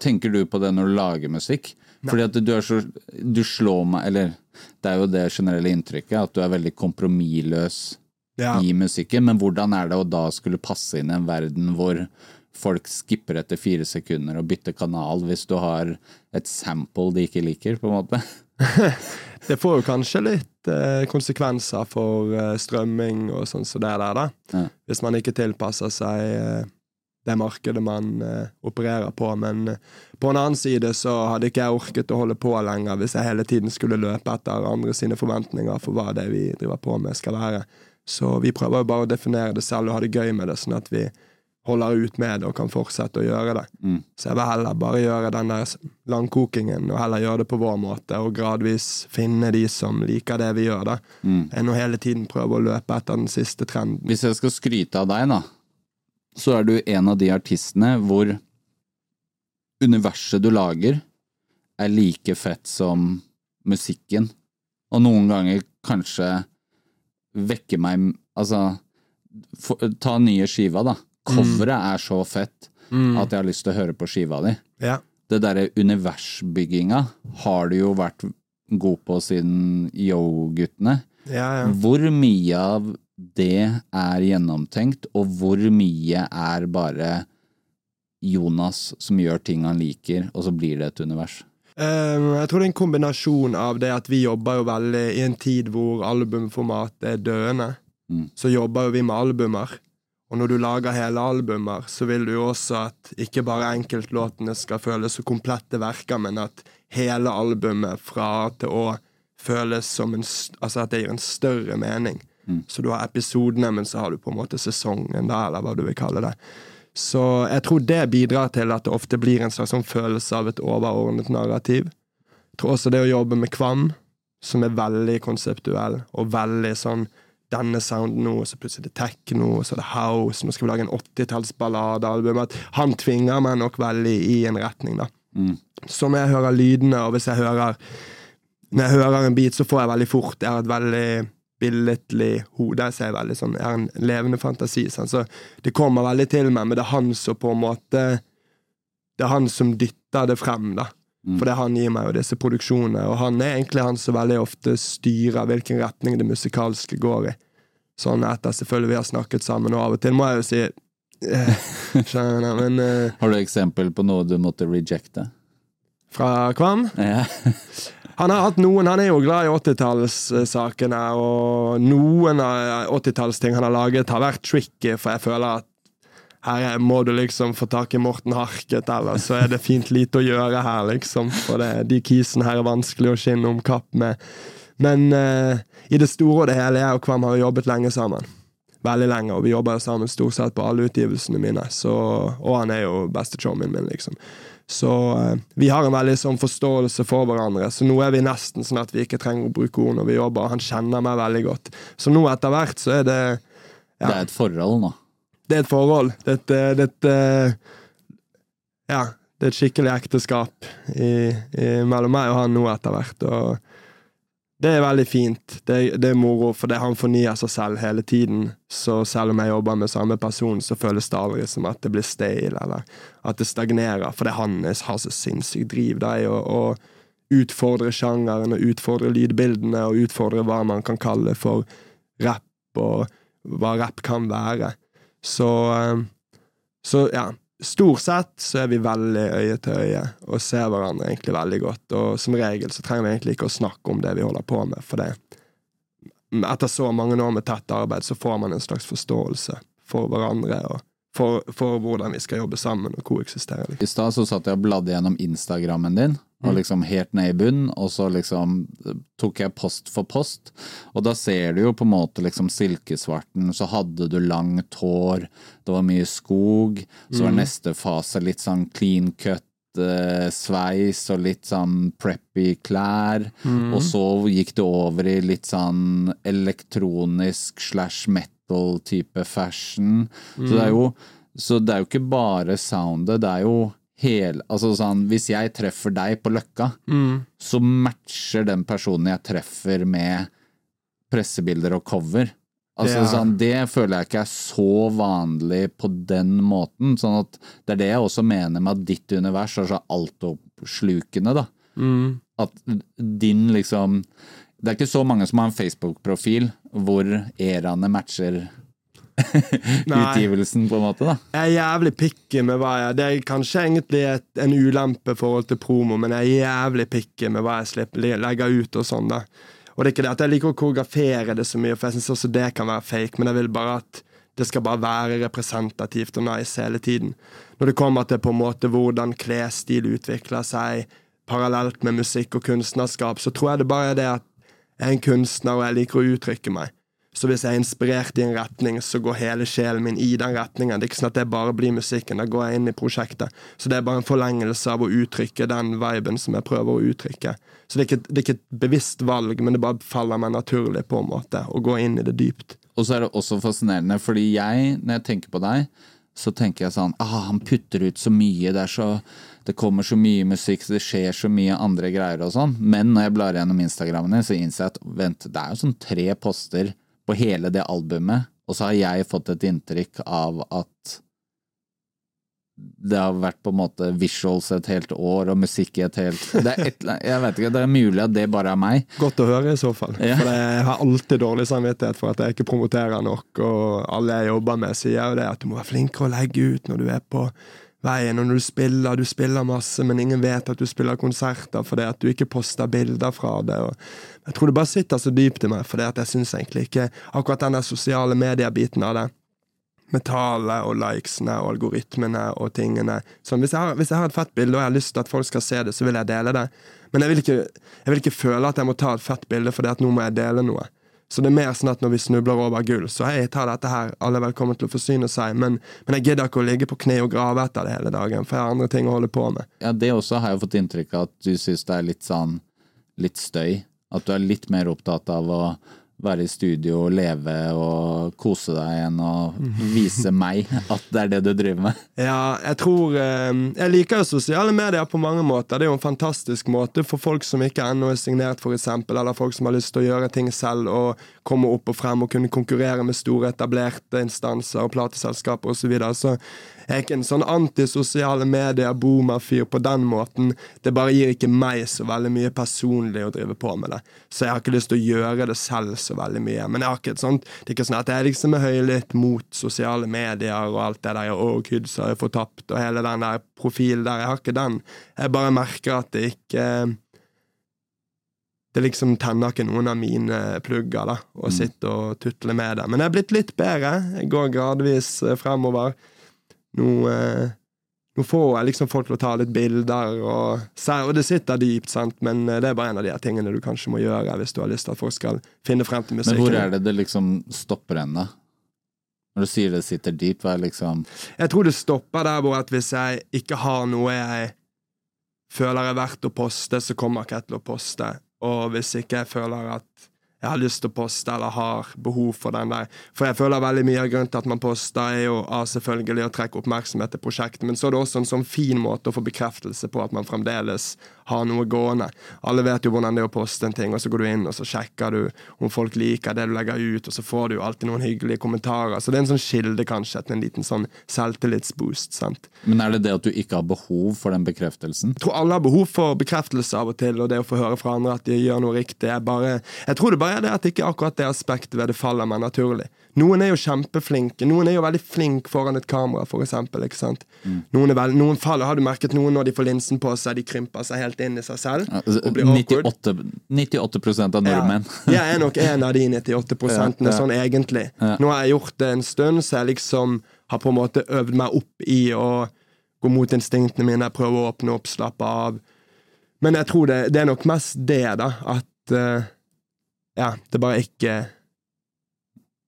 Tenker du på det når du lager musikk? Fordi at du er så Du slår meg Eller det er jo det generelle inntrykket, at du er veldig kompromissløs Ja. i musikken. Men hvordan er det å da skulle passe inn i en verden hvor folk skipper etter fire sekunder og bytter kanal hvis du har et sample de ikke liker, på en måte? Det får jo kanskje litt eh, konsekvenser for eh, strømming og sånn som det der, da. Ja. Hvis man ikke tilpasser seg eh, det markedet man eh, opererer på. Men eh, på en annen side så hadde ikke jeg orket å holde på lenger hvis jeg hele tiden skulle løpe etter andre sine forventninger for hva det vi driver på med, skal være. Så vi prøver jo bare å definere det selv og ha det gøy med det, sånn at vi holder ut med det og kan fortsette å gjøre det. Mm. Så jeg vil heller bare gjøre den der langkokingen, og heller gjøre det på vår måte, og gradvis finne de som liker det vi gjør, da, Mm. enn å hele tiden prøve å løpe etter den siste trenden. Hvis jeg skal skryte av deg, da, så er du en av de artistene hvor universet du lager, er like fett som musikken. Og noen ganger kanskje vekker meg Altså, for, ta nye skiva, da. Coveret er så fett at jeg har lyst til å høre på skiva di. Ja. Det derre universbygginga har du jo vært god på siden Yo-guttene. Ja, ja. Hvor mye av det er gjennomtenkt, og hvor mye er bare Jonas som gjør ting han liker, og så blir det et univers? Um, jeg tror det er en kombinasjon av det at vi jobber jo veldig i en tid hvor albumformatet er døende. Mm. Så jobber jo vi med albumer. Og når du lager hele albumer, så vil du jo også at ikke bare enkeltlåtene skal føles som komplette verker, men at hele albumet fra A til Å føles som en Altså at det gir en større mening. Mm. Så du har episodene, men så har du på en måte sesongen, da, eller hva du vil kalle det. Så jeg tror det bidrar til at det ofte blir en slags sånn følelse av et overordnet narrativ. Jeg tror også det å jobbe med Kvam, som er veldig konseptuell, og veldig sånn denne sounden nå, og så plutselig det techno, og så er det house, nå skal vi lage en 80-tallsballadealbum. At han tvinger meg nok veldig i en retning, da. Mm. Som jeg hører lydene, og hvis jeg hører Når jeg hører en beat, så får jeg veldig fort Jeg har et veldig billedlig hode. Så jeg, ser veldig sånn, jeg har en levende fantasi. Sånn. Så det kommer veldig til meg, men det er han som på en måte Det er han som dytter det frem, da. Mm. For det han gir meg jo disse produksjonene, og han er egentlig han som veldig ofte styrer hvilken retning det musikalske går i. Sånn etter selvfølgelig vi har snakket sammen, og av og til må jeg jo si eh, Skjønner, men uh, Har du eksempel på noe du måtte rejecte? fra Kvam Ja. Han har hatt noen, han er jo glad i 80-tallssakene, og noen av 80-tallsting han har laget, har vært tricky, for jeg føler at her må du liksom få tak i Morten Harket, eller så er det fint lite å gjøre her, liksom. For det, de kisene her er vanskelig å skinne om kapp med. Men uh, i det store og det hele, jeg og Kvam har jobbet lenge sammen. Veldig lenge, og vi jobber jo sammen stort sett på alle utgivelsene mine. Så, og han er jo bestechommien min, liksom. Så eh, vi har en veldig sånn forståelse for hverandre. Så nå er vi nesten sånn at vi ikke trenger å bruke ord når vi jobber. Han kjenner meg veldig godt. Så nå etter hvert så er det Det er et forhold nå. Det er et forhold. Det er et, eh, det er et eh, Ja, det er et skikkelig ekteskap i, i, mellom meg og han nå etter hvert. Og det er veldig fint. Det, det er moro, for det han fornyer seg selv hele tiden. Så selv om jeg jobber med samme person, så føles det aldri som at det blir stale, eller at det stagnerer. For det han har så sinnssykt driv da, i å, utfordre sjangeren, og utfordre lydbildene, og utfordre hva man kan kalle for rapp, og hva rapp kan være. Så, eh, så ja, stort sett så er vi veldig øye til øye og ser hverandre egentlig veldig godt. Og som regel så trenger vi egentlig ikke å snakke om det vi holder på med, for det etter så mange år med tett arbeid så får man en slags forståelse for hverandre og for, for hvordan vi skal jobbe sammen og koeksistere. I stad så satt jeg og bladde gjennom Instagrammen din, og liksom helt ned i bunn, og så liksom tok jeg post for post, og da ser du jo på en måte liksom silkesvarten, så hadde du langt hår, det var mye skog, så var neste fase litt sånn clean cut, eh, sveis og litt sånn preppy klær, og så gikk det over i litt sånn elektronisk slash metal-type fashion. Så det er jo så det er jo ikke bare soundet, det er jo hele Altså sånn, hvis jeg treffer deg på Løkka, så matcher den personen jeg treffer med pressebilder og cover. Altså Det er- sånn, Det føler jeg ikke er så vanlig på den måten. Sånn at Det er det jeg også mener med at ditt univers er så altoppslukende, da. At din liksom Det er ikke så mange som har en Facebook-profil hvor eraene matcher utgivelsen, på en måte, da. Jeg er jævlig picky med hva jeg Det er kanskje egentlig et, en ulempe i forhold til promo, men jeg er jævlig picky med hva jeg slipper, legger ut og sånn, da. Og det er ikke det at jeg liker å koreografere det så mye, for jeg syns også det kan være fake, men jeg vil bare at det skal bare være representativt og nice hele tiden. Når det kommer til på en måte hvordan klesstil utvikler seg parallelt med musikk og kunstnerskap, så tror jeg det bare er det at jeg er en kunstner, og jeg liker å uttrykke meg. Så hvis jeg er inspirert i en retning, så går hele sjelen min i den retningen. Det er ikke sånn at det bare blir musikken, da går jeg inn i prosjektet. Så det er bare en forlengelse av å uttrykke den viben som jeg prøver å uttrykke. Så det er ikke, det er ikke et bevisst valg, men det bare faller meg naturlig på en måte å gå inn i det dypt. Og så er det også fascinerende, fordi jeg, når jeg tenker på deg, så tenker jeg sånn ah, Han putter ut så mye, det så Det kommer så mye musikk, det skjer så mye andre greier og sånn. Men når jeg blar gjennom Instagrammen din, så innser jeg at vent, det er jo sånn tre poster på hele det albumet, og så har jeg fått et inntrykk av at det har vært på en måte visuals et helt år, og musikk i et helt det er, et, Jeg vet ikke, det er mulig at det bare er meg. Godt å høre, i så fall. Ja. For jeg har alltid dårlig samvittighet for at jeg ikke promoterer nok, og alle jeg jobber med, sier jo det at du må være flinkere å legge ut når du er på veien, og når du spiller. Du spiller masse, men ingen vet at du spiller konserter fordi at du ikke poster bilder fra det. Og jeg tror det bare sitter så dypt i meg, fordi at jeg syns egentlig ikke akkurat den der sosiale medier-biten av det med tallet og likesene og algoritmene og tingene. Sånn, hvis, jeg har, hvis jeg har et fett bilde og jeg har lyst til at folk skal se det, så vil jeg dele det. Men jeg vil ikke, jeg vil ikke føle at jeg må ta et fett bilde fordi at nå må jeg dele noe. Så det er mer sånn at når vi snubler over gull, så hei, ta dette her, alle er velkommen til å forsyne seg, men, men jeg gidder ikke å ligge på kne og grave etter det hele dagen, for jeg har andre ting å holde på med. Ja, det også har jeg fått inntrykk av at du syns det er litt sånn litt støy. At du er litt mer opptatt av å være i studio og leve og kose deg enn å vise meg at det er det du driver med. Ja, jeg tror eh, Jeg liker jo sosiale medier på mange måter. Det er jo en fantastisk måte for folk som ikke ennå er signert, eksempel, eller folk som har lyst til å gjøre ting selv og komme opp og frem og kunne konkurrere med store, etablerte instanser og plateselskaper osv. Så, videre. så jeg er ikke en sånn antisosiale medier-boomer-fyr på den måten. Det bare gir ikke meg så veldig mye personlig å drive på med det. Så jeg har ikke lyst til å gjøre det selv så veldig mye. Men jeg har ikke et sånt, det er ikke sånn at jeg liksom er høylytt mot sosiale medier og alt det der. og kids har jeg fortapt, og hele den der profilen der. Jeg har ikke den. Jeg bare merker at det ikke det liksom tenner ikke noen av mine plugger, da, å sitte og tutle med det. Men jeg er blitt litt bedre. Jeg går gradvis eh, fremover. Nå, eh, får jeg liksom folk til å ta litt bilder, og, og det sitter dypt, sant, men eh, det er bare en av de tingene du kanskje må gjøre hvis du har lyst til at folk skal finne frem til musikken. Men hvor er det det liksom stopper hen, da? Når du sier det sitter dypt, hva er liksom Jeg tror det stopper der hvor at hvis jeg ikke har noe jeg føler er verdt å poste, så kommer ikke til å poste. Og hvis ikke jeg føler at jeg har lyst til å poste eller har behov for den der. For jeg føler veldig mye av grunnen til at man poster, er jo ah, selvfølgelig å trekke oppmerksomhet til prosjektet, men så er det også en sånn fin måte å få bekreftelse på at man fremdeles har noe gående. Alle vet jo hvordan det er å poste en ting, og så går du inn og så sjekker du om folk liker det du legger ut, og så får du jo alltid noen hyggelige kommentarer. Så det er en sånn kilde kanskje til en liten sånn selvtillitsboost. sant? Men er det det at du ikke har behov for den bekreftelsen? Jeg tror alle har behov for bekreftelse av og til, og det å få høre fra andre at de gjør noe riktig. Jeg, bare, jeg tror det bare er det at ikke akkurat det aspektet ved det faller meg naturlig. Noen er jo kjempeflinke. Noen er jo veldig flinke foran et kamera, for eksempel. Ikke sant? Noen, er vel, noen faller, Har du merket noen når de får linsen på seg, de krymper seg helt inn i seg selv? Altså, blir awkward? 98, 98% av nordmenn. Ja, jeg er nok en av de 98 prosentene, Ja, ja. sånn egentlig. Nå har jeg gjort det en stund, så jeg liksom har på en måte øvd meg opp i å gå mot instinktene mine, prøve å åpne opp, slappe av. Men jeg tror det, det er nok mest det, da, at uh, Ja, det bare ikke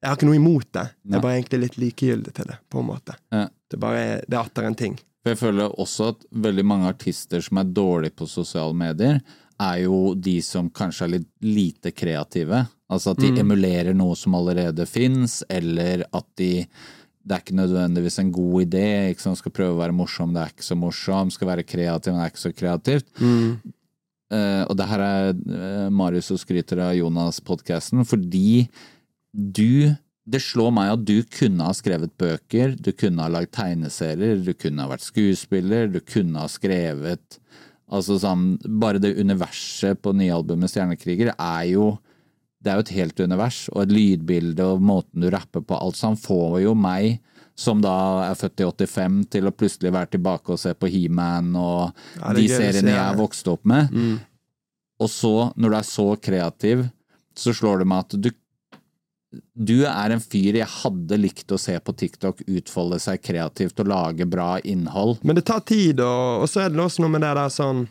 Jeg har ikke noe imot det. Jeg er bare egentlig litt likegyldig til det, på en måte. Ja. Det bare er, det er atter en ting. For jeg føler også at veldig mange artister som er dårlige på sosiale medier, er jo de som kanskje er litt lite kreative. Altså at de emulerer noe som allerede fins, eller at de det er ikke nødvendigvis en god idé. Ikke sant? Skal prøve å være morsom, det er ikke så morsom. Skal være kreativ, men det er ikke så kreativt. Eh, og det her er uh, Marius og skryter av Jonas-podkasten, fordi du Det slår meg at du kunne ha skrevet bøker, du kunne ha lagd tegneserier, du kunne ha vært skuespiller, du kunne ha skrevet Altså sånn Bare det universet på nyalbumet Stjernekriger er jo det er jo et helt univers, og et lydbilde og måten du rapper på, alt sånn får jo meg, som da er født i 85, til å plutselig være tilbake og se på He-Man og de seriene jeg jeg vokste opp med. Og så, når du er så kreativ, så slår det meg at du du er en fyr jeg hadde likt å se på TikTok utfolde seg kreativt og lage bra innhold. Men det tar tid, og, og så er det også noe med det der sånn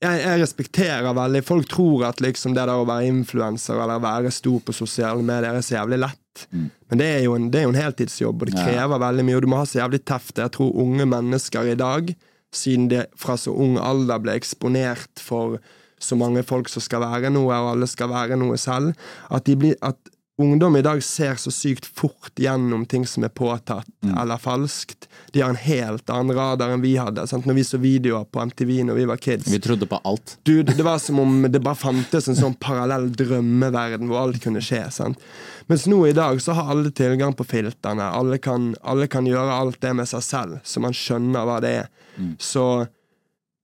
jeg, jeg respekterer veldig Folk tror at liksom det der å være influenser eller være stor på sosiale medier er så jævlig lett. Men det er, jo en, det er jo en heltidsjobb, og det Ja. krever veldig mye, og du må ha så jævlig teft. Jeg tror unge mennesker i dag, siden de fra så ung alder ble eksponert for så mange folk som skal være noe, og alle skal være noe selv, at, de blir, at ungdom i dag ser så sykt fort gjennom ting som er påtatt eller falskt. De har en helt annen radar enn vi hadde. Sant? Når vi så videoer på MTV når vi var kids. Vi trodde på alt. Du, det var som om det bare fantes en sånn parallell drømmeverden hvor alt kunne skje. Sant? Mens nå i dag så har alle tilgang på filterne. Alle kan, alle kan gjøre alt det med seg selv, så man skjønner hva det er. Så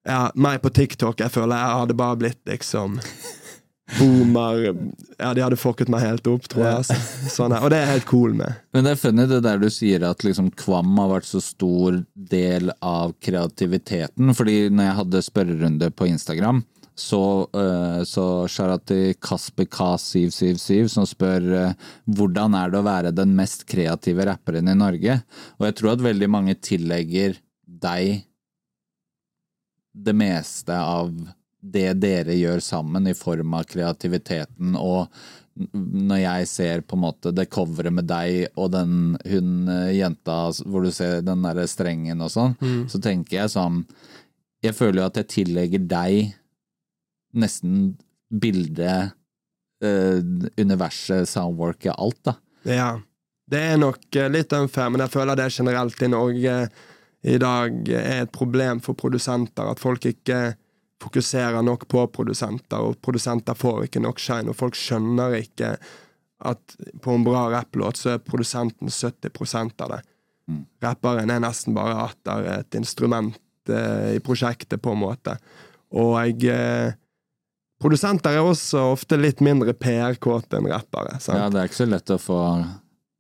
ja, meg på TikTok, jeg føler jeg hadde bare blitt liksom Boomer Ja, de hadde fucket meg helt opp, tror jeg. Altså. Sånn, og det er jeg helt cool med. Men det er funny det der du sier at liksom Kvam har vært så stor del av kreativiteten. Fordi når jeg hadde spørrerunde på Instagram, så, uh, så til Kasper K777 som spør uh, hvordan er det å være den mest kreative rapperen i Norge. Og jeg tror at veldig mange tillegger deg det meste av det dere gjør sammen i form av kreativiteten og når jeg ser på en måte det coveret med deg og den hun eh, jenta hvor du ser den derre strengen og sånn, så tenker jeg sånn Jeg føler jo at jeg tillegger deg nesten bildet, eh, universet, soundworket, alt, da. Ja. Det er nok eh, litt unfair, men jeg føler det generelt i Norge i dag er et problem for produsenter. At folk ikke fokuserer nok på produsenter, og produsenter får ikke nok shine. Og folk skjønner ikke at på en bra rapplåt så er produsenten 70 av det. Rapperen er nesten bare atter et instrument eh, i prosjektet, på en måte. Og eh, Produsenter er også ofte litt mindre PR-kåte enn rappere. Sant? Ja, det er ikke så lett å få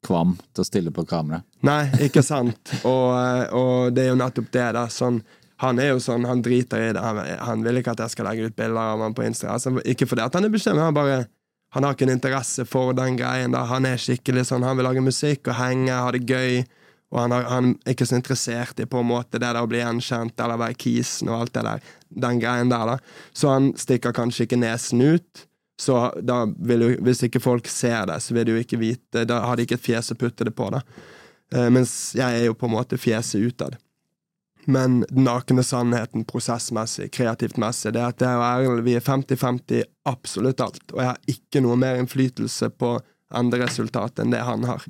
Kvam til å stille på kamera. Nei, ikke sant. Og, eh, og det er jo nettopp det. da sånn, Han er jo sånn, han driter i det. Han, han vil ikke at jeg skal legge ut bilder av ham på Insta. Altså, ikke fordi han er bekymret, han bare Han har ikke en interesse for den greien. da Han er skikkelig sånn, han vil lage musikk og henge, ha det gøy. Og han, har, han er ikke så interessert i på en måte det der å bli gjenkjent eller være kisen og alt det der. Den greien der, da. Så han stikker kanskje ikke nesen ut. Så da vil jo, hvis ikke folk ser det, så vil de jo ikke vite Da har de ikke et fjes å putte det på, da. Eh, mens jeg er jo på en måte fjeset utad. Men den nakne sannheten prosessmessig, kreativt messig, det er at jeg og Erlend vi er 50-50 absolutt alt. Og jeg har ikke noe mer innflytelse på enderesultatet enn det han har.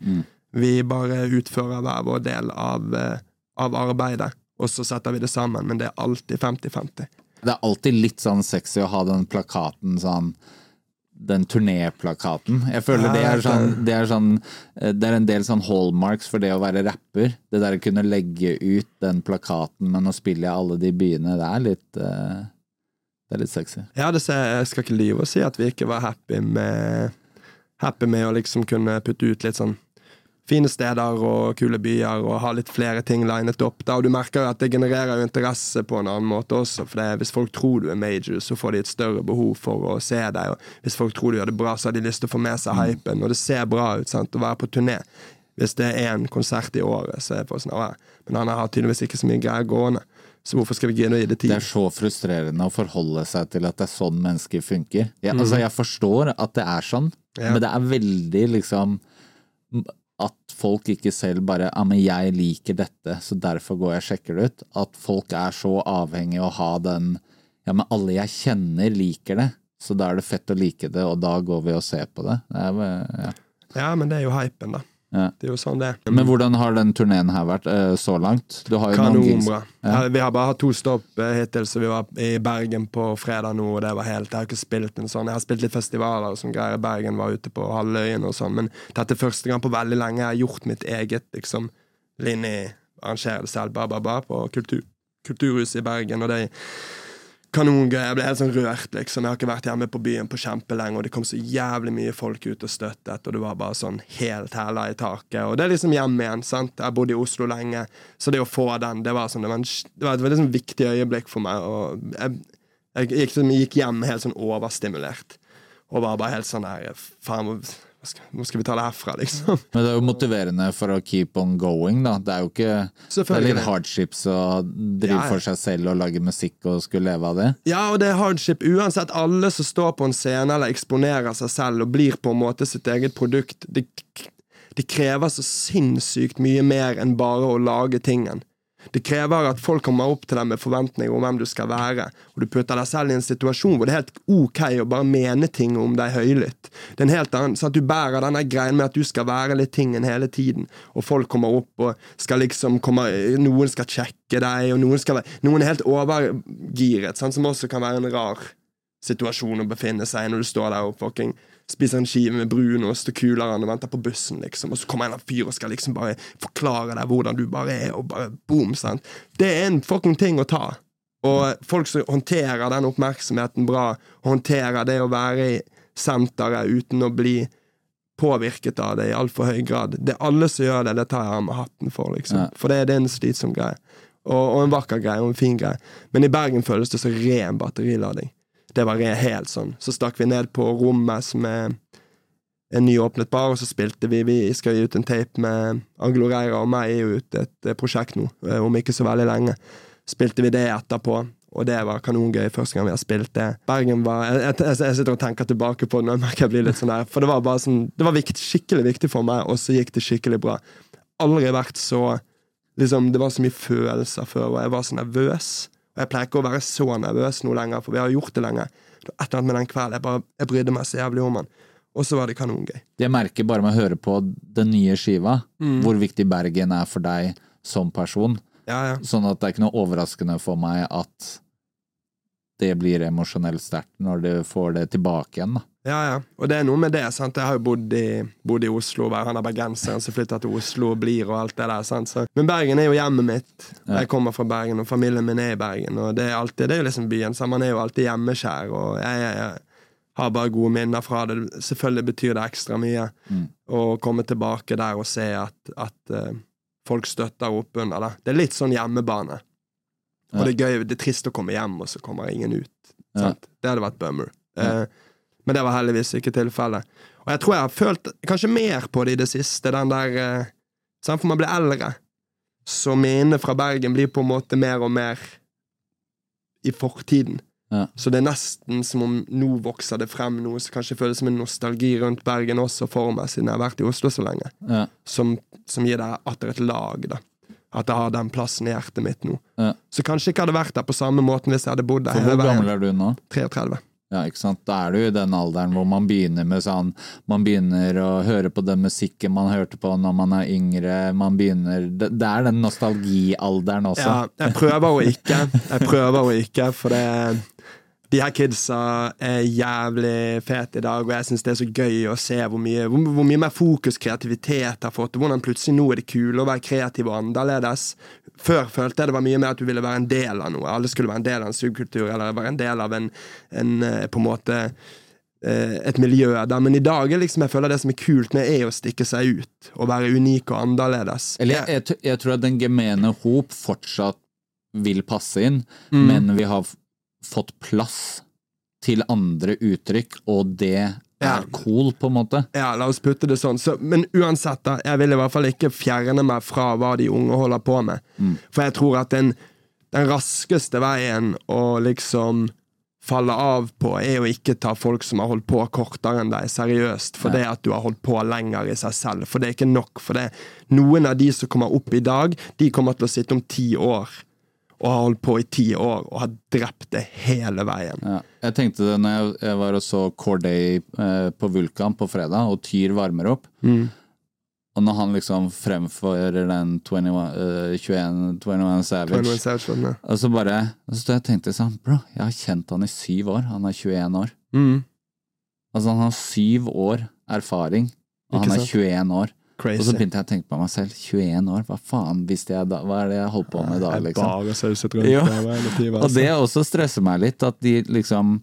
Vi bare utfører hver vår del av, eh, av arbeidet, og så setter vi det sammen, men det er alltid 50-50. Det er alltid litt sånn sexy å ha den plakaten sånn den turnéplakaten. Jeg føler det, er sånn, det. er sånn eh, Det er en del sånn hallmarks for det å være rapper. Det der å kunne legge ut den plakaten, men å spille i alle de byene, det er litt eh, Det er litt sexy. Ja, det ser, jeg skal ikke lyve og si at vi ikke var happy med Happy med å liksom kunne putte ut litt sånn fine steder og kule byer og ha litt flere ting linet opp. Da. Og du merker jo at det genererer jo interesse på en annen måte også, for det, hvis folk tror du er major, så får de et større behov for å se deg. Og hvis folk tror du gjør det bra, så har de lyst til å få med seg hypen, og det ser bra ut sant, å være på turné. Hvis det er én konsert i året, så er det for sånn, «Å, men han har tydeligvis ikke så mye greier gående. Så hvorfor skal vi gidde å gi det tid? Det er så frustrerende å forholde seg til at det er sånn mennesker funker. Jeg, altså, jeg forstår at det er sånn, Ja. men det er veldig liksom At folk ikke selv bare Ja, men jeg liker dette, så derfor går jeg og sjekker det ut. At folk er så avhengig av å ha den Ja, men alle jeg kjenner, liker det. Så da er det fett å like det, og da går vi og ser på det. det er, ja. Ja, men det er jo hypen, da. Ja. Det er jo sånn det er. Men hvordan har den turneen her vært eh, så langt? Du har. Kanonbra. Ja. Vi har bare hatt to stopp eh, hittil, så vi var i Bergen på fredag nå, og det var helt Jeg har ikke spilt en sånn Jeg har spilt litt festivaler og sånn greier. Bergen var ute på halvøyen og sånn, men dette er første gang på veldig lenge jeg har gjort mitt eget, liksom. Linni arrangerer det selv, ba, ba, ba, på kultur, Kulturhuset i Bergen, og det er kanongøy. Jeg ble helt sånn rørt, liksom. Jeg har ikke vært hjemme på byen på kjempelenge, og det kom så jævlig mye folk ut og støttet, og det var bare sånn helt hæla i taket. Og det er liksom hjem igjen, sant. Jeg bodde i Oslo lenge, så det å få den, det var sånn Det var, en, det var et veldig sånn viktig øyeblikk for meg, og jeg, jeg, gikk, jeg, gikk hjem helt sånn overstimulert. Og var bare helt sånn der Faen, hva skal, vi ta det herfra, liksom? Men det er jo motiverende for å keep on going, da. Det er jo ikke Det er litt hardships å drive Ja, ja. for seg selv og lage musikk og skulle leve av det. Ja, og det er hardship uansett. Alle som står på en scene eller eksponerer seg selv og blir på en måte sitt eget produkt, det, de krever så sinnssykt mye mer enn bare å lage tingen. Det krever at folk kommer opp til deg med forventninger om hvem du skal være, og du putter deg selv i en situasjon hvor det er helt ok å bare mene ting om deg høylytt. Det er en helt annen, sånn at Du bærer denne greien med at du skal være litt tingen hele tiden, og folk kommer opp og skal liksom komme Noen skal sjekke deg, og noen, skal, noen er helt overgiret, sånn, som også kan være en rar situasjon å befinne seg i når du står der og fucking spiser en skive med brunost og kuler og venter på bussen, liksom, og så kommer en fyr og skal liksom bare forklare deg hvordan du bare er, og bare boom, sant. Det er en fucking ting å ta. Og folk som håndterer den oppmerksomheten bra, håndterer det å være i senteret uten å bli påvirket av det i altfor høy grad. Det er alle som gjør det, det tar jeg av meg hatten for, liksom. Ja. For det, det er en slitsom greie. Og, og en vakker greie, og en fin greie. Men i Bergen føles det så ren batterilading. Det var helt sånn. Så stakk vi ned på rommet som er en nyåpnet bar, og så spilte vi Vi skal gi ut en tape med Anglo Reira og meg, er jo ut et eh, prosjekt nå, eh, om ikke så veldig lenge. Spilte vi det etterpå, og det var kanongøy første gang vi har spilt det. Bergen var Jeg, jeg, jeg sitter og tenker tilbake på det når jeg merker jeg blir litt sånn der, for det var bare sånn Det var viktig, skikkelig viktig for meg, og så gikk det skikkelig bra. Aldri vært så liksom, Det var så mye følelser før, og jeg var så nervøs. Og jeg pleier ikke å være så nervøs nå lenger, for vi har gjort det lenge. Det var et eller annet med den kvelden. Jeg, bare, jeg brydde meg så jævlig om den. Og så var det kanongøy. Jeg merker bare med å høre på den nye skiva, Mm. hvor viktig Bergen er for deg som person. Ja, ja. Sånn at det er ikke noe overraskende for meg at det blir emosjonelt sterkt når du får det tilbake igjen, da. Ja, ja. Og det er noe med det. sant? Jeg har jo bodd i, bodd i Oslo, var han er bergenseren som flytter til Oslo og blir og alt det der. sant? Så, men Bergen er jo hjemmet mitt. Jeg kommer fra Bergen, og familien min er i Bergen. Og det er alltid, det er jo liksom byen, så man er jo alltid hjemmeskjær. Og jeg, jeg, jeg har bare gode minner fra det. Selvfølgelig betyr det ekstra mye Mm. å komme tilbake der og se at, at uh, folk støtter opp under det. Det er litt sånn hjemmebane. Og det er gøy, det er trist å komme hjem, og så kommer ingen ut. Sant? Det hadde vært bummer. Ja. Men det var heldigvis ikke tilfellet. Og jeg tror jeg har følt kanskje mer på det i det siste, den der eh? For man blir eldre. Så minnene fra Bergen blir på en måte mer og mer i fortiden. Ja. Så det er nesten som om nå vokser det frem noe som kanskje føles som en nostalgi rundt Bergen også for meg, siden jeg har vært i Oslo så lenge. Ja. Som, som gir deg atter et lag, da. At jeg har den plassen i hjertet mitt nå. Ja. Så kanskje ikke hadde vært der på samme måten hvis jeg hadde bodd der For hvor gammel er du nå? 33. Ja, ikke sant? Da er du i den alderen hvor man begynner med sånn Man begynner å høre på den musikken man hørte på når man er yngre. Man begynner Det, det er den nostalgialderen også. Ja, jeg prøver å ikke. Jeg prøver å ikke, for det de her kidsa er jævlig fete i dag, og jeg syns det er så gøy å se hvor mye, hvor, hvor mye mer fokus kreativitet har fått, og hvordan plutselig nå er det kult å være kreativ og annerledes. Før følte jeg det var mye mer at du ville være en del av noe. Alle skulle være en del av en subkultur, eller være en del av en, en eh, på en måte eh, et miljø der. Men i dag er liksom, jeg føler det som er kult med, er å stikke seg ut og være unik og annerledes. Eller jeg, jeg, jeg tror at den gemene hop fortsatt vil passe inn, men vi har fått plass til andre uttrykk, og det Ja. er cool, på en måte. Ja, la oss putte det sånn. Så, men uansett, da, jeg vil i hvert fall ikke fjerne meg fra hva de unge holder på med. For jeg tror at den, den raskeste veien å liksom falle av på, er å ikke ta folk som har holdt på kortere enn deg, seriøst. For det at du har holdt på lenger i seg selv. For det er ikke nok. For det noen av de som kommer opp i dag, de kommer til å sitte om ti år. Og har holdt på i ti år og har drept det hele veien. Ja. Jeg tenkte det når jeg, var og så Corday eh, på Vulkan på fredag, og Tyr varmer opp. Og når han liksom fremfører den 21, eh, 21, 21 Savage 21 Savage, ja. Og så bare Og så jeg tenkte jeg sånn Bro, jeg har kjent han i syv år. Han er 21 år. Mm, Altså, han har syv år erfaring, og Ikke han er sant? 21 år. Og så begynte jeg å tenke på meg selv. 21 år, hva faen visste jeg da? Hva er det jeg holdt på med da, Jeg liksom? bare sauset rundt Ja. motivet, Og altså? det også stresser meg litt, at de liksom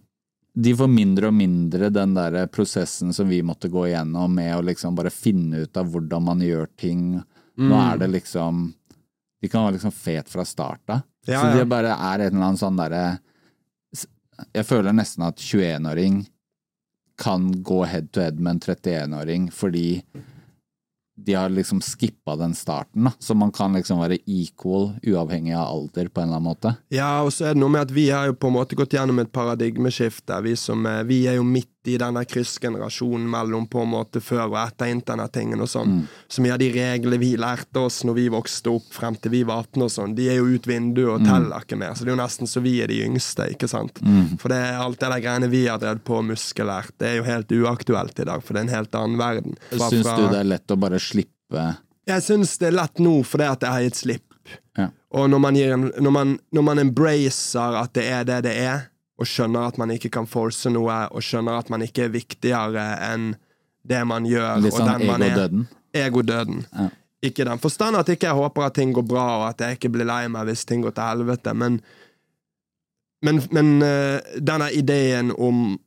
De får mindre og mindre den der prosessen som vi måtte gå igjennom med å liksom bare finne ut av hvordan man gjør ting. Nå Mm. er det liksom De kan være liksom fet fra start av. Ja, Så det bare er en eller annen sånn derre Jeg føler nesten at 21-åring kan gå head to head med en 31-åring fordi de har liksom skippa den starten, da. Så man kan liksom være equal uavhengig av alder, på en eller annen måte. Ja, og så er det noe med at vi har jo på en måte gått gjennom et paradigmeskifte. Vi, som, er- vi er jo midt i denne kryssgenerasjonen mellom på en måte før og etter internettingen og sånn. Så mye av de reglene vi lærte oss når vi vokste opp frem til vi var 18 og sånn, de er jo ut vinduet og teller ikke mer. Så det er jo nesten så vi er de yngste, ikke sant. For det er alt det der greiene vi har drevet på muskelært, det er jo helt uaktuelt i dag, for det er en helt annen verden. Fra- Syns du det er lett å bare slippe Jeg syns det er lett nå fordi at jeg har gitt slipp. Ja. Og når man, gir en, når, man, når man embracer at det er det det er, og skjønner at man ikke kan force noe, og skjønner at man ikke er viktigere enn det man gjør, Litt og sånn den man er egodøden? Egodøden. Ja. Ikke i den forstand at ikke jeg håper at ting går bra, og at jeg ikke blir lei meg hvis ting går til helvete, men men, men eh, denne ideen om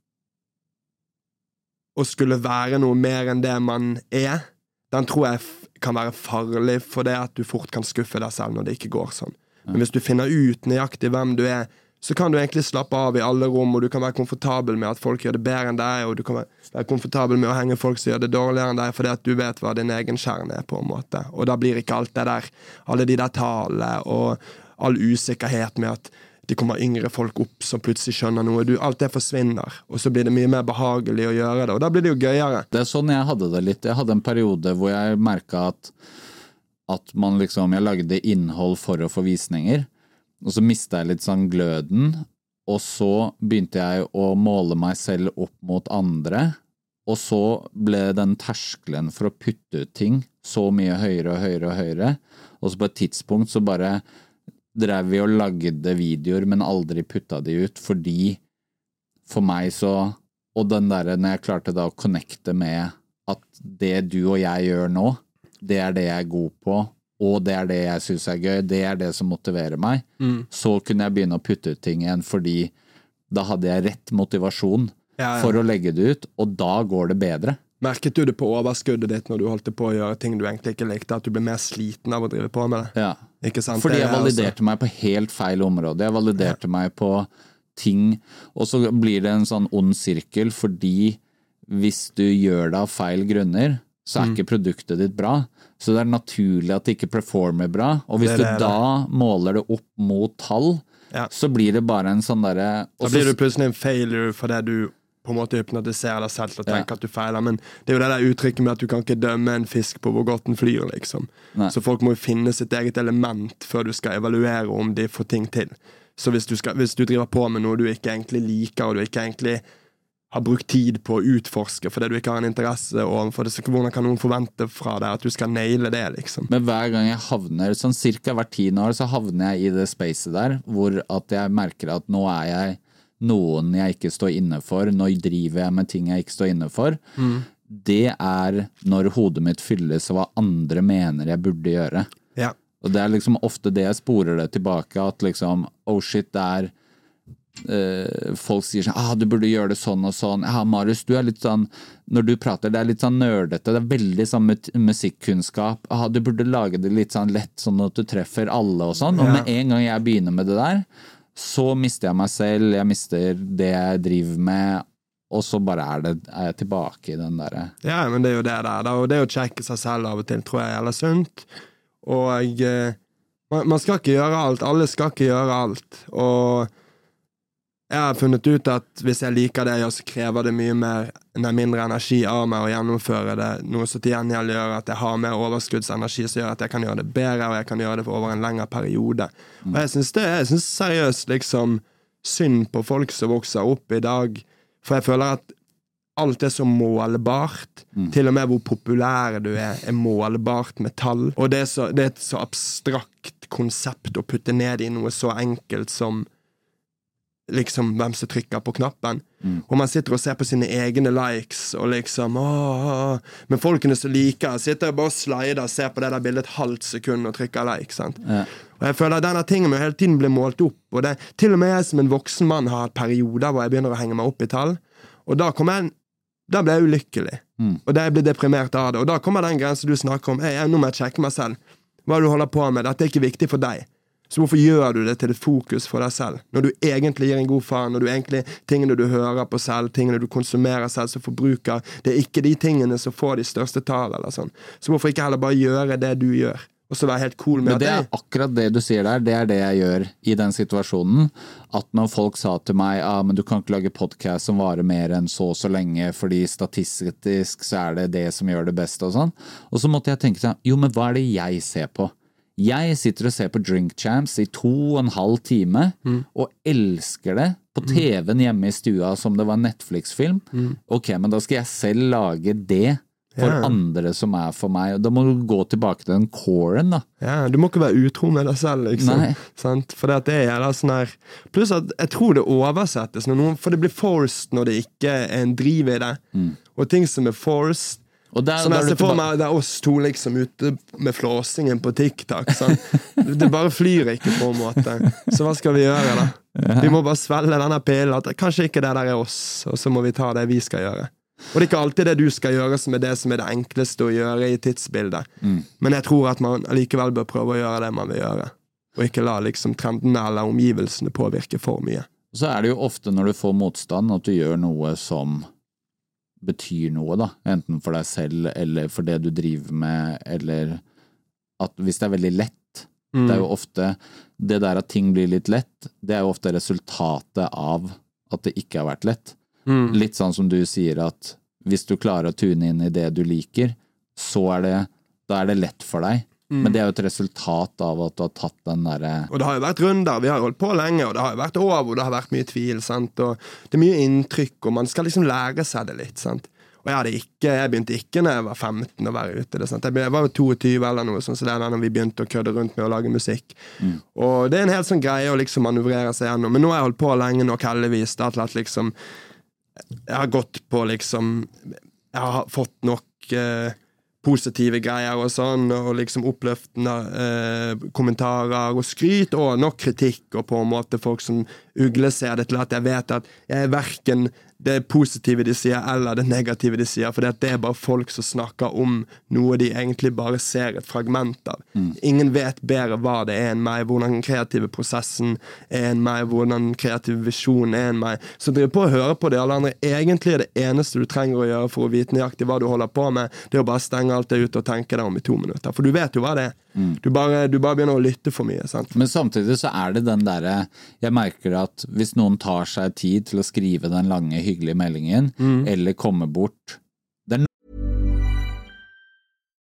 å skulle være noe mer enn det man er, den tror jeg kan være farlig, for det at du fort kan skuffe deg selv når det ikke går sånn. Men hvis du finner ut nøyaktig hvem du er, så kan du egentlig slappe av i alle rom, og du kan være komfortabel med at folk gjør det bedre enn deg, og du kan være- komfortabel med å henge folk som gjør det dårligere enn deg, fordi at du vet hva din egen kjerne er, på en måte. Og da blir ikke alt det der, alle de der talene og all usikkerhet med at det kommer yngre folk opp som plutselig skjønner noe. Du, alt det forsvinner, og så blir det mye mer behagelig å gjøre det, og da blir det jo gøyere. Det er sånn jeg hadde det litt. Jeg hadde en periode hvor jeg merka at, at man liksom Jeg lagde innhold for å få visninger, og så mista jeg litt sånn gløden. Og så begynte jeg å måle meg selv opp mot andre, og så ble den terskelen for å putte ut ting så mye høyere og høyere og høyere, og så på et tidspunkt så bare drev vi og lagde videoer, men aldri putta de ut, fordi for meg så Og den derre når jeg klarte da å connecte med at det du og jeg gjør nå, det er det jeg er god på, og det er det jeg syns er gøy, det er det som motiverer meg, så kunne jeg begynne å putte ut ting igjen, fordi da hadde jeg rett motivasjon Ja, ja. for å legge det ut, og da går det bedre. Merket du det på overskuddet ditt når du holdt på å gjøre ting du egentlig ikke likte, at du ble mer sliten av å drive på med det? Ja. Fordi jeg validerte meg på helt feil område. Jeg validerte meg på ting, og så blir det en sånn ond sirkel, fordi hvis du gjør det av feil grunner, så Mm. er ikke produktet ditt bra. Så det er naturlig at det ikke performer bra. Og hvis Det det, du da måler det opp mot tall, Ja. så blir det bare en sånn derre Da blir du plutselig en failure fordi du på en måte hypnotiserer deg selv til å tenke Ja. at du feiler. Men det er jo det der uttrykket med at du kan ikke dømme en fisk på hvor godt den flyr, liksom. Nei. Så folk må jo finne sitt eget element før du skal evaluere om de får ting til. Så hvis du, skal, hvis du driver på med noe du ikke egentlig liker, og du ikke egentlig har brukt tid på å utforske fordi du ikke har en interesse overfor det, så hvordan kan noen forvente fra deg at du skal naile det, liksom? Men hver gang jeg havner, sånn cirka hvert tiende år, så havner jeg i det spacet der, hvor at jeg merker at nå er jeg noen jeg ikke står inne for, når driver jeg med ting jeg ikke står inne for, det er når hodet mitt fylles av hva andre mener jeg burde gjøre. Ja. Og det er liksom ofte det jeg sporer det tilbake, at liksom oh shit, det er Folk sier sånn ah, 'du burde gjøre det sånn og sånn'. Ja, Marius, du er litt sånn Når du prater, det er litt sånn nerdete. Det er veldig sånn mu- musikkunnskap. Ah, 'Du burde lage det litt sånn lett, sånn at du treffer alle' og sånn. Og med en gang jeg begynner med det der, så mister jeg meg selv, jeg mister det jeg driver med, og så bare er, det, er jeg tilbake i den derre Ja, men det er jo det der. Og det å sjekke seg selv av og til tror jeg er jævla sunt. Og eh, man, man skal ikke gjøre alt. Alle skal ikke gjøre alt. Og jeg har funnet ut at hvis jeg liker det jeg gjør, så krever det mye mer, mindre energi av meg å gjennomføre det. Noe som til gjengjeld gjør at jeg har mer overskuddsenergi, som gjør at jeg kan gjøre det bedre, og jeg kan gjøre det for over en lengre periode. Og jeg syns er seriøst liksom synd på folk som vokser opp i dag, for jeg føler at alt er så målbart. Til og med hvor populær du er, er målbart med tall. Og det er, så, det er et så abstrakt konsept å putte ned i noe så enkelt som liksom hvem som trykker på knappen. Og man sitter og ser på sine egne likes og liksom åh. Men folkene som liker, sitter bare og slider og ser på det der bildet et halvt sekund og trykker like. sant? Og jeg føler at denne tingen må hele tiden bli målt opp. Og det, til og med jeg som en voksen mann har perioder hvor jeg begynner å henge meg opp i tall. Og da kommer jeg da blir jeg ulykkelig. Og da jeg blir deprimert av det. Og da kommer den grensen du snakker om. Hey, nå må jeg sjekke meg selv. Hva du holder på med? Dette er ikke viktig for deg. Så hvorfor gjør du det til et fokus for deg selv? Når du egentlig gir en god faen, når du egentlig tingene du hører på selv, tingene du konsumerer selv som forbruker, det er ikke de tingene som får de største tallene, eller sånn. Så hvorfor ikke heller bare gjøre det du gjør, og så være helt cool med Men det er akkurat det du sier der, det er det jeg gjør i den situasjonen. At når folk sa til meg ah, men du kan ikke lage podkast som varer mer enn så og så lenge, fordi statistisk så er det det som gjør det best og sånn. Og så måtte jeg tenke sånn, jo men hva er det jeg ser på? Jeg sitter og ser på Drink Champs i to og en halv time, og elsker det på TV-en hjemme i stua som det var en Netflix-film. Ok, men da skal jeg selv lage det for Ja. andre som er for meg. Da må du gå tilbake til den coren, da. Ja, Du må ikke være utro med deg selv, liksom. For det, er jævla sånn her Pluss at jeg tror det oversettes når noen For det blir forced når det ikke er en driv i det. Og ting som er forced der, Sånn jeg ser for meg det er oss to liksom ute med flåsingen på TikTok. Sant? Det bare flyr ikke, på en måte. Så hva skal vi gjøre, da? Vi må bare svelge denne pillen. At kanskje ikke det der er oss, og så må vi ta det vi skal gjøre. Og det er ikke alltid det du skal gjøre, som er det som er det enkleste å gjøre i tidsbildet. Men jeg tror at man allikevel bør prøve å gjøre det man vil gjøre. Og ikke la liksom trendene eller omgivelsene påvirke for mye. Så er det jo ofte når du får motstand, at du gjør noe som betyr noe, da. Enten for deg selv eller for det du driver med, eller at hvis det er veldig lett Det er jo ofte Det der at ting blir litt lett, det er jo ofte resultatet av at det ikke har vært lett. Litt sånn som du sier at hvis du klarer å tune inn i det du liker, så er det Da er det lett for deg. Men det er jo et resultat av at du har tatt den derre Og det har jo vært runder, vi har holdt på lenge, og det har jo vært år hvor det har vært mye tvil. Sant? Og det er mye inntrykk, og man skal liksom lære seg det litt. Sant? Og jeg, ikke, jeg begynte ikke når jeg var 15 å være ute. Det, sant? Jeg, var jo 22 eller noe sånt, så det er da vi begynte å kødde rundt med å lage musikk. Og det er en helt sånn greie å liksom manøvrere seg gjennom. Men nå har jeg holdt på lenge nok, heldigvis. da, har at liksom Jeg har gått på liksom Jeg har fått nok eh, positive greier og sånn, og liksom oppløftende eh, kommentarer og skryt, og nok kritikk, og på en måte folk som ugleser det til at jeg vet at jeg er verken det positive de sier, eller det negative de sier, for det er bare folk som snakker om noe de egentlig bare ser et fragment av. Ingen vet bedre hva det er enn meg, hvordan den kreative prosessen er enn meg, hvordan den kreative visjonen er enn meg. Så driv på å høre på det alle andre. Egentlig er det eneste du trenger å gjøre for å vite nøyaktig hva du holder på med, det er å bare stenge alt det ut og tenke deg om i to minutter. For du vet jo hva det er. Du, bare, du bare begynner å lytte for mye. sant? Men samtidig så er det den derre Jeg merker at hvis noen tar seg tid til å skrive den lange, hyggelige meldingen, eller komme bort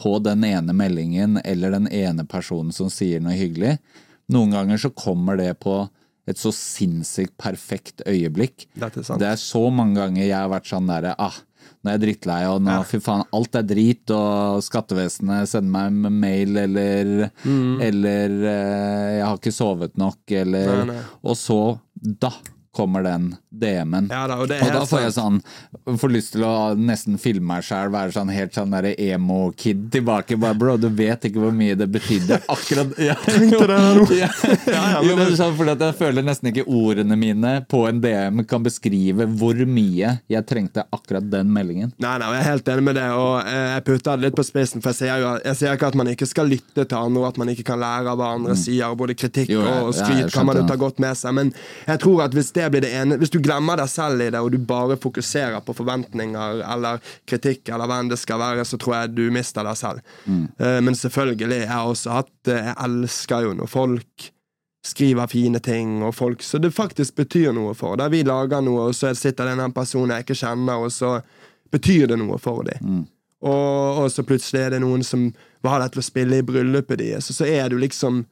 på den ene meldingen eller den ene personen som sier noe hyggelig, noen ganger så kommer det på et så sinnssykt perfekt øyeblikk. Det er. Det er så mange ganger jeg har vært sånn derre ah, nå er jeg drittlei, og nå, fy faen, alt er drit, og skattevesenet sender meg en mail, eller, eller eh, jeg har ikke sovet nok, eller Mm. Nei, nei. Og så, da kommer den DM-en. Ja da, og det er og da får jeg sånn Får lyst til å nesten filme meg sjøl, være sånn helt sånn derre emo-kid tilbake. Bare bro, du vet ikke hvor mye det betydde akkurat ja. Tenkte det nå. Ja. Jo, men sånn, fordi at jeg føler nesten ikke ordene mine på en DM kan beskrive hvor mye jeg trengte akkurat den meldingen. Nei, nei, jeg er helt enig med det, og eh, jeg putter det litt på spissen. For jeg sier jo jeg sier ikke at man ikke skal lytte til andre, og at man ikke kan lære av hva andre sier. og Både kritikk Mm. Jo, jeg- og skryt kan man jo ta godt med seg. Men jeg tror at hvis det blir det ene Hvis du glemmer deg selv i det, og du bare fokuserer på forventninger eller kritikk, eller hva enn det skal være, så tror jeg du mister deg selv. Mm. Eh, Men selvfølgelig, jeg har også hatt Jeg elsker jo når folk skriver fine ting, og folk Så det faktisk betyr noe for. Der vi lager noe, og så sitter det en person jeg ikke kjenner, og så betyr det noe for dem. Og, og så plutselig er det noen som vil ha deg til å spille i bryllupet deres, og så er du liksom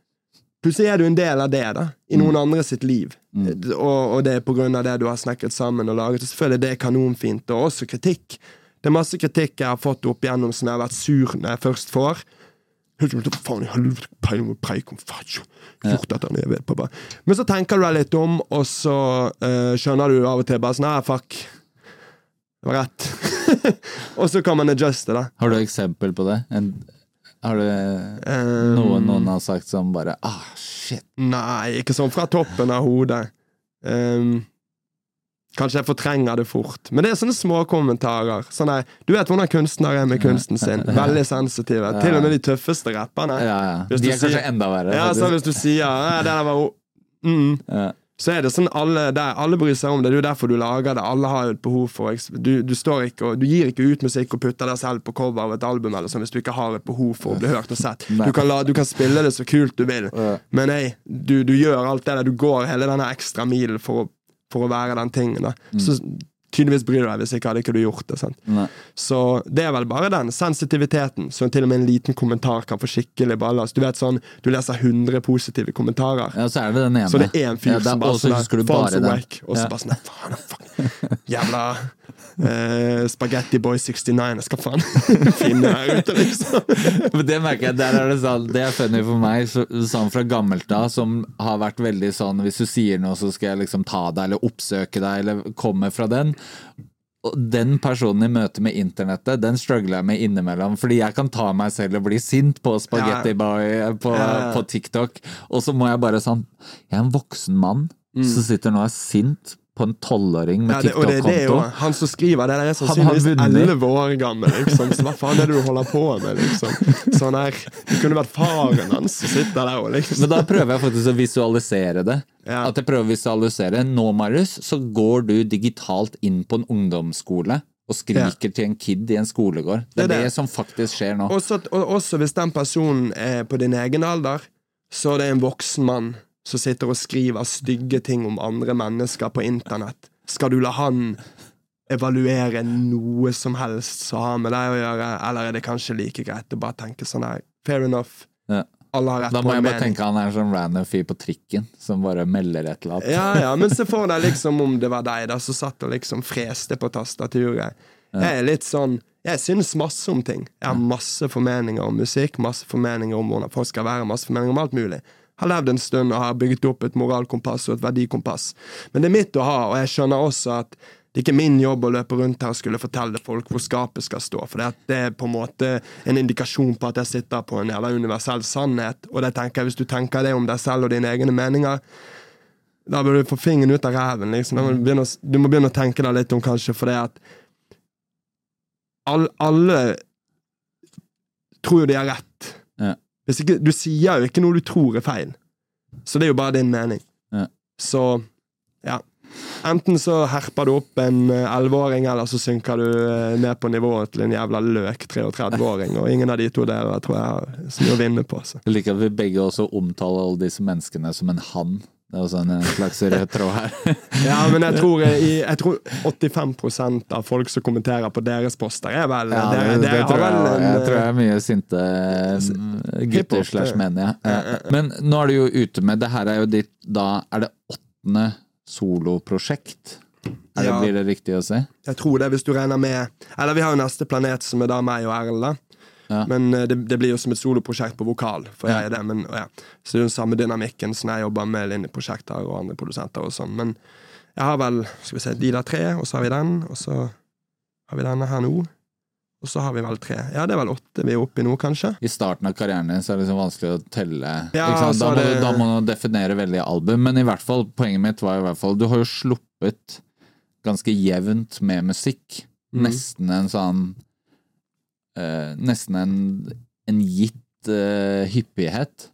Plutselig er du en del av det, da, i noen andre sitt liv. Og, og det er på grunn av det du har snekret sammen og laget. Og selvfølgelig det er kanonfint, og også kritikk. Det er masse kritikk jeg har fått opp igjennom som jeg har vært sur når jeg først får. Faen i helvete, peiling på preik om. Gjort dette når jeg vet på. Men så tenker du deg litt om, og så uh, skjønner du av og til bare sånn Nei, fuck. Det var rett. og så kan man adjuste, da. Har du eksempel på det? En, har du Um, noe noen har sagt som bare ah, shit. Nei, ikke sånn fra toppen av hodet. Um, kanskje jeg fortrenger det fort. Men det er sånne små kommentarer. Sånne, du vet hvordan kunstnere er med kunsten sin. Veldig sensitive. Til og med de tøffeste rapperne. Ja, ja. De er kanskje sier- enda verre. Ja, sånn, så hvis du sier ja, det der var mm, Ja. Så er det sånn alle, der, alle bryr seg om det. Det er jo derfor du lager det. Alle har et behov for du, du, står ikke og, du gir ikke ut musikk og putter deg selv på cover av et album eller sånn, hvis du ikke har et behov for å bli hørt og sett. Du kan, la, du kan spille det så kult du vil, men nei, du, du gjør alt det der. Du går hele denne ekstra milen for for å være den tingen. Da. Så tydeligvis bryr du deg, hvis ikke hadde ikke du gjort det. Sant? Så det er vel bare den sensitiviteten, så til og med en liten kommentar kan få skikkelig ballast. Du vet sånn, du leser 100 positive kommentarer. Ja, så er det den ene. Så det er en fyr Ja, som bare sånn den. wack, Og så bare sånn faen, faen, Jævla eh, Spaghetti Boy 69. Jeg skal faen finne her ute, liksom. Men det merker jeg, der er det sånn Det er funny for meg, så, sånn fra gammelt av, som har vært veldig sånn Hvis du sier noe, så skal jeg liksom ta deg, eller oppsøke deg, eller komme fra den. Og den personen i møte med internettet, den struggler jeg med innimellom. Fordi jeg kan ta meg selv og bli sint på Spaghetti Ja. Boy på, Ja, ja. på TikTok, og så må jeg bare sånn Jeg er en voksen mann Mm. som sitter nå og er sint på en tolvåring med Ja, TikTok-konto. han som skriver det der, er sannsynligvis elleve år gammel. Liksom. Så hva faen er det du holder på med? Liksom? Sånn her, Det kunne vært faren hans som sitter der og liksom Men da prøver jeg faktisk å visualisere det. Ja. At jeg prøver å visualisere. Nå, Marius, så går du digitalt inn på en ungdomsskole og skriker til en kid i en skolegård. Det er Det det, det. som faktisk skjer nå. Også, og også hvis den personen er på din egen alder, så er det en voksen mann som sitter og skriver stygge ting om andre mennesker på internett. Skal du la han evaluere noe som helst som har med deg å gjøre, eller er det kanskje like greit å bare tenke sånn her Fair enough. Ja. Alle har rett Da må jeg bare mening. tenke han er en sånn random fyr på trikken som bare melder et eller annet. Ja, ja, men se for deg liksom om det var deg da som satt og liksom freste på tastaturet. Jeg er litt sånn Jeg syns masse om ting. Jeg har masse formeninger om musikk, masse formeninger om hvordan folk skal være, masse formeninger om alt mulig. Har levd en stund og har bygget opp et moralkompass og et verdikompass. Men det er mitt å ha, og jeg skjønner også at det er ikke min jobb å løpe rundt her og skulle fortelle folk hvor skapet skal stå, for det, er på en måte en indikasjon på at jeg sitter på en jævla universell sannhet, og det tenker jeg, hvis du tenker det om deg selv og dine egne meninger, da bør du få fingeren ut av ræven. Liksom. Må du, å- du må begynne å tenke deg litt om, kanskje, for det at all, alle tror jo de har rett. Ikke, du sier jo ikke noe du tror er feil. Så det er jo bare din mening. Ja. Så ja. Enten så herper du opp en eh, elleveåring, eller så synker du eh, ned på nivået til en jævla løk 33-åring. Og ingen av de to deler tror jeg har så mye å vinne på. Så. Jeg liker at vi begge også omtaler alle disse menneskene som en han. Det er også en en slags rød tråd her. Ja, men jeg tror, eh, jeg tror 85% av folk som kommenterer på deres poster, er vel Ja, dere, det, det dere tror jeg, en, jeg tror jeg eh, er mye sinte mm, gutter slash menn. Ja. Men nå er du jo ute med Det her er jo ditt Da er det åttende soloprosjekt. Er det, Ja. Blir det riktig å si? Jeg tror det, hvis du regner med Eller vi har jo neste planet, som er da meg og Erlend. Ja. Men eh, det, det blir jo som et soloprosjekt på vokal, for jeg er det. Men, ja. Så det er jo den samme dynamikken som jeg jobber med linjeprosjekter og andre produsenter og sånn. Men jeg har vel skal vi se, de der tre, og så har vi den, og så har vi denne her nå. Og så har vi vel tre. Ja, det er vel åtte vi er oppe i nå, kanskje. I starten av karrieren din så er det liksom vanskelig å telle. Ja? Da, må det- du, da må du definere veldig album, men i hvert fall, poenget mitt var i hvert fall Du har jo sluppet ganske jevnt med musikk. Mm. Nesten en sånn eh, Nesten en, en gitt eh, hyppighet.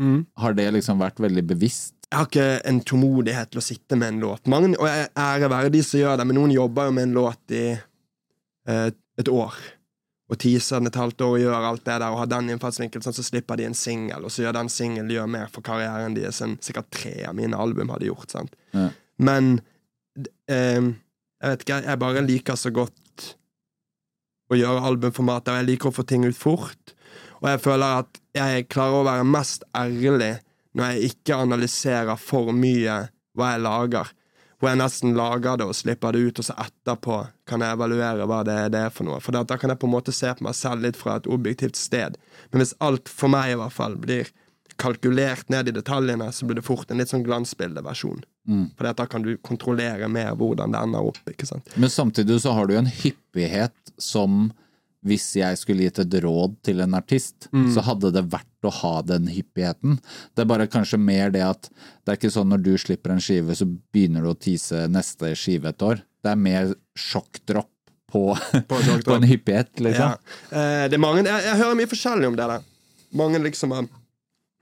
Mm. Har det liksom vært veldig bevisst? Jeg har ikke en tålmodighet til å sitte med en låt. Mange, og jeg ære være de som gjør det, men noen jobber jo med en låt i eh, et år. Og teaser den et halvt år og gjør alt det der, og har den innfallsvinkelen, sånn, så slipper de en singel, og så gjør den singelen gjør mer for karrieren deres enn sikkert tre av mine album hadde gjort. sant? Ja. Men eh, jeg vet ikke, jeg bare liker så godt å gjøre albumformater, jeg liker å få ting ut fort. Og jeg føler at jeg klarer å være mest ærlig når jeg ikke analyserer for mye hva jeg lager. Hvor jeg nesten lager det og slipper det ut, og så etterpå kan jeg evaluere hva det, det er for noe. For da kan jeg på en måte se på meg selv litt fra et objektivt sted. Men hvis alt, for meg i hvert fall, blir kalkulert ned i detaljene, så blir det fort en litt sånn glansbildeversjon. Mm. For da kan du kontrollere mer hvordan det ender opp. ikke sant? Men samtidig så har du en hyppighet som hvis jeg skulle gitt et råd til en artist, Mm. så hadde det vært å ha den hyppigheten. Det er bare kanskje mer det at det er ikke sånn når du slipper en skive, så begynner du å tease neste skive et år. Det er mer sjokkdropp på, På på en hyppighet, liksom. Ja. Eh, det er mange, jeg, jeg hører mye forskjellig om det der. Mange liksom har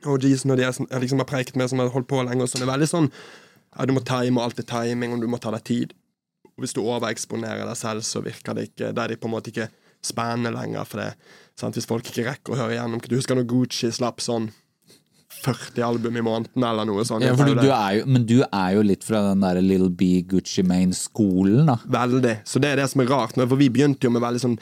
OGs når de sånn- jeg liksom har preiket med, som har holdt på lenge, og sånn. Det er veldig sånn ja, Du må time, og alt er timing, og du må ta deg tid. Og hvis du overeksponerer deg selv, så virker det ikke Da er det på en måte ikke spennende lenger, for det sant? Hvis folk ikke rekker å høre igjennom Du husker når Gucci slapp sånn 40 album i måneden, eller noe sånt? Ja, du, du jo, men du er jo litt fra den der Little B Gucci main skolen da. Veldig. Så det er det som er rart. For vi begynte jo med veldig sånn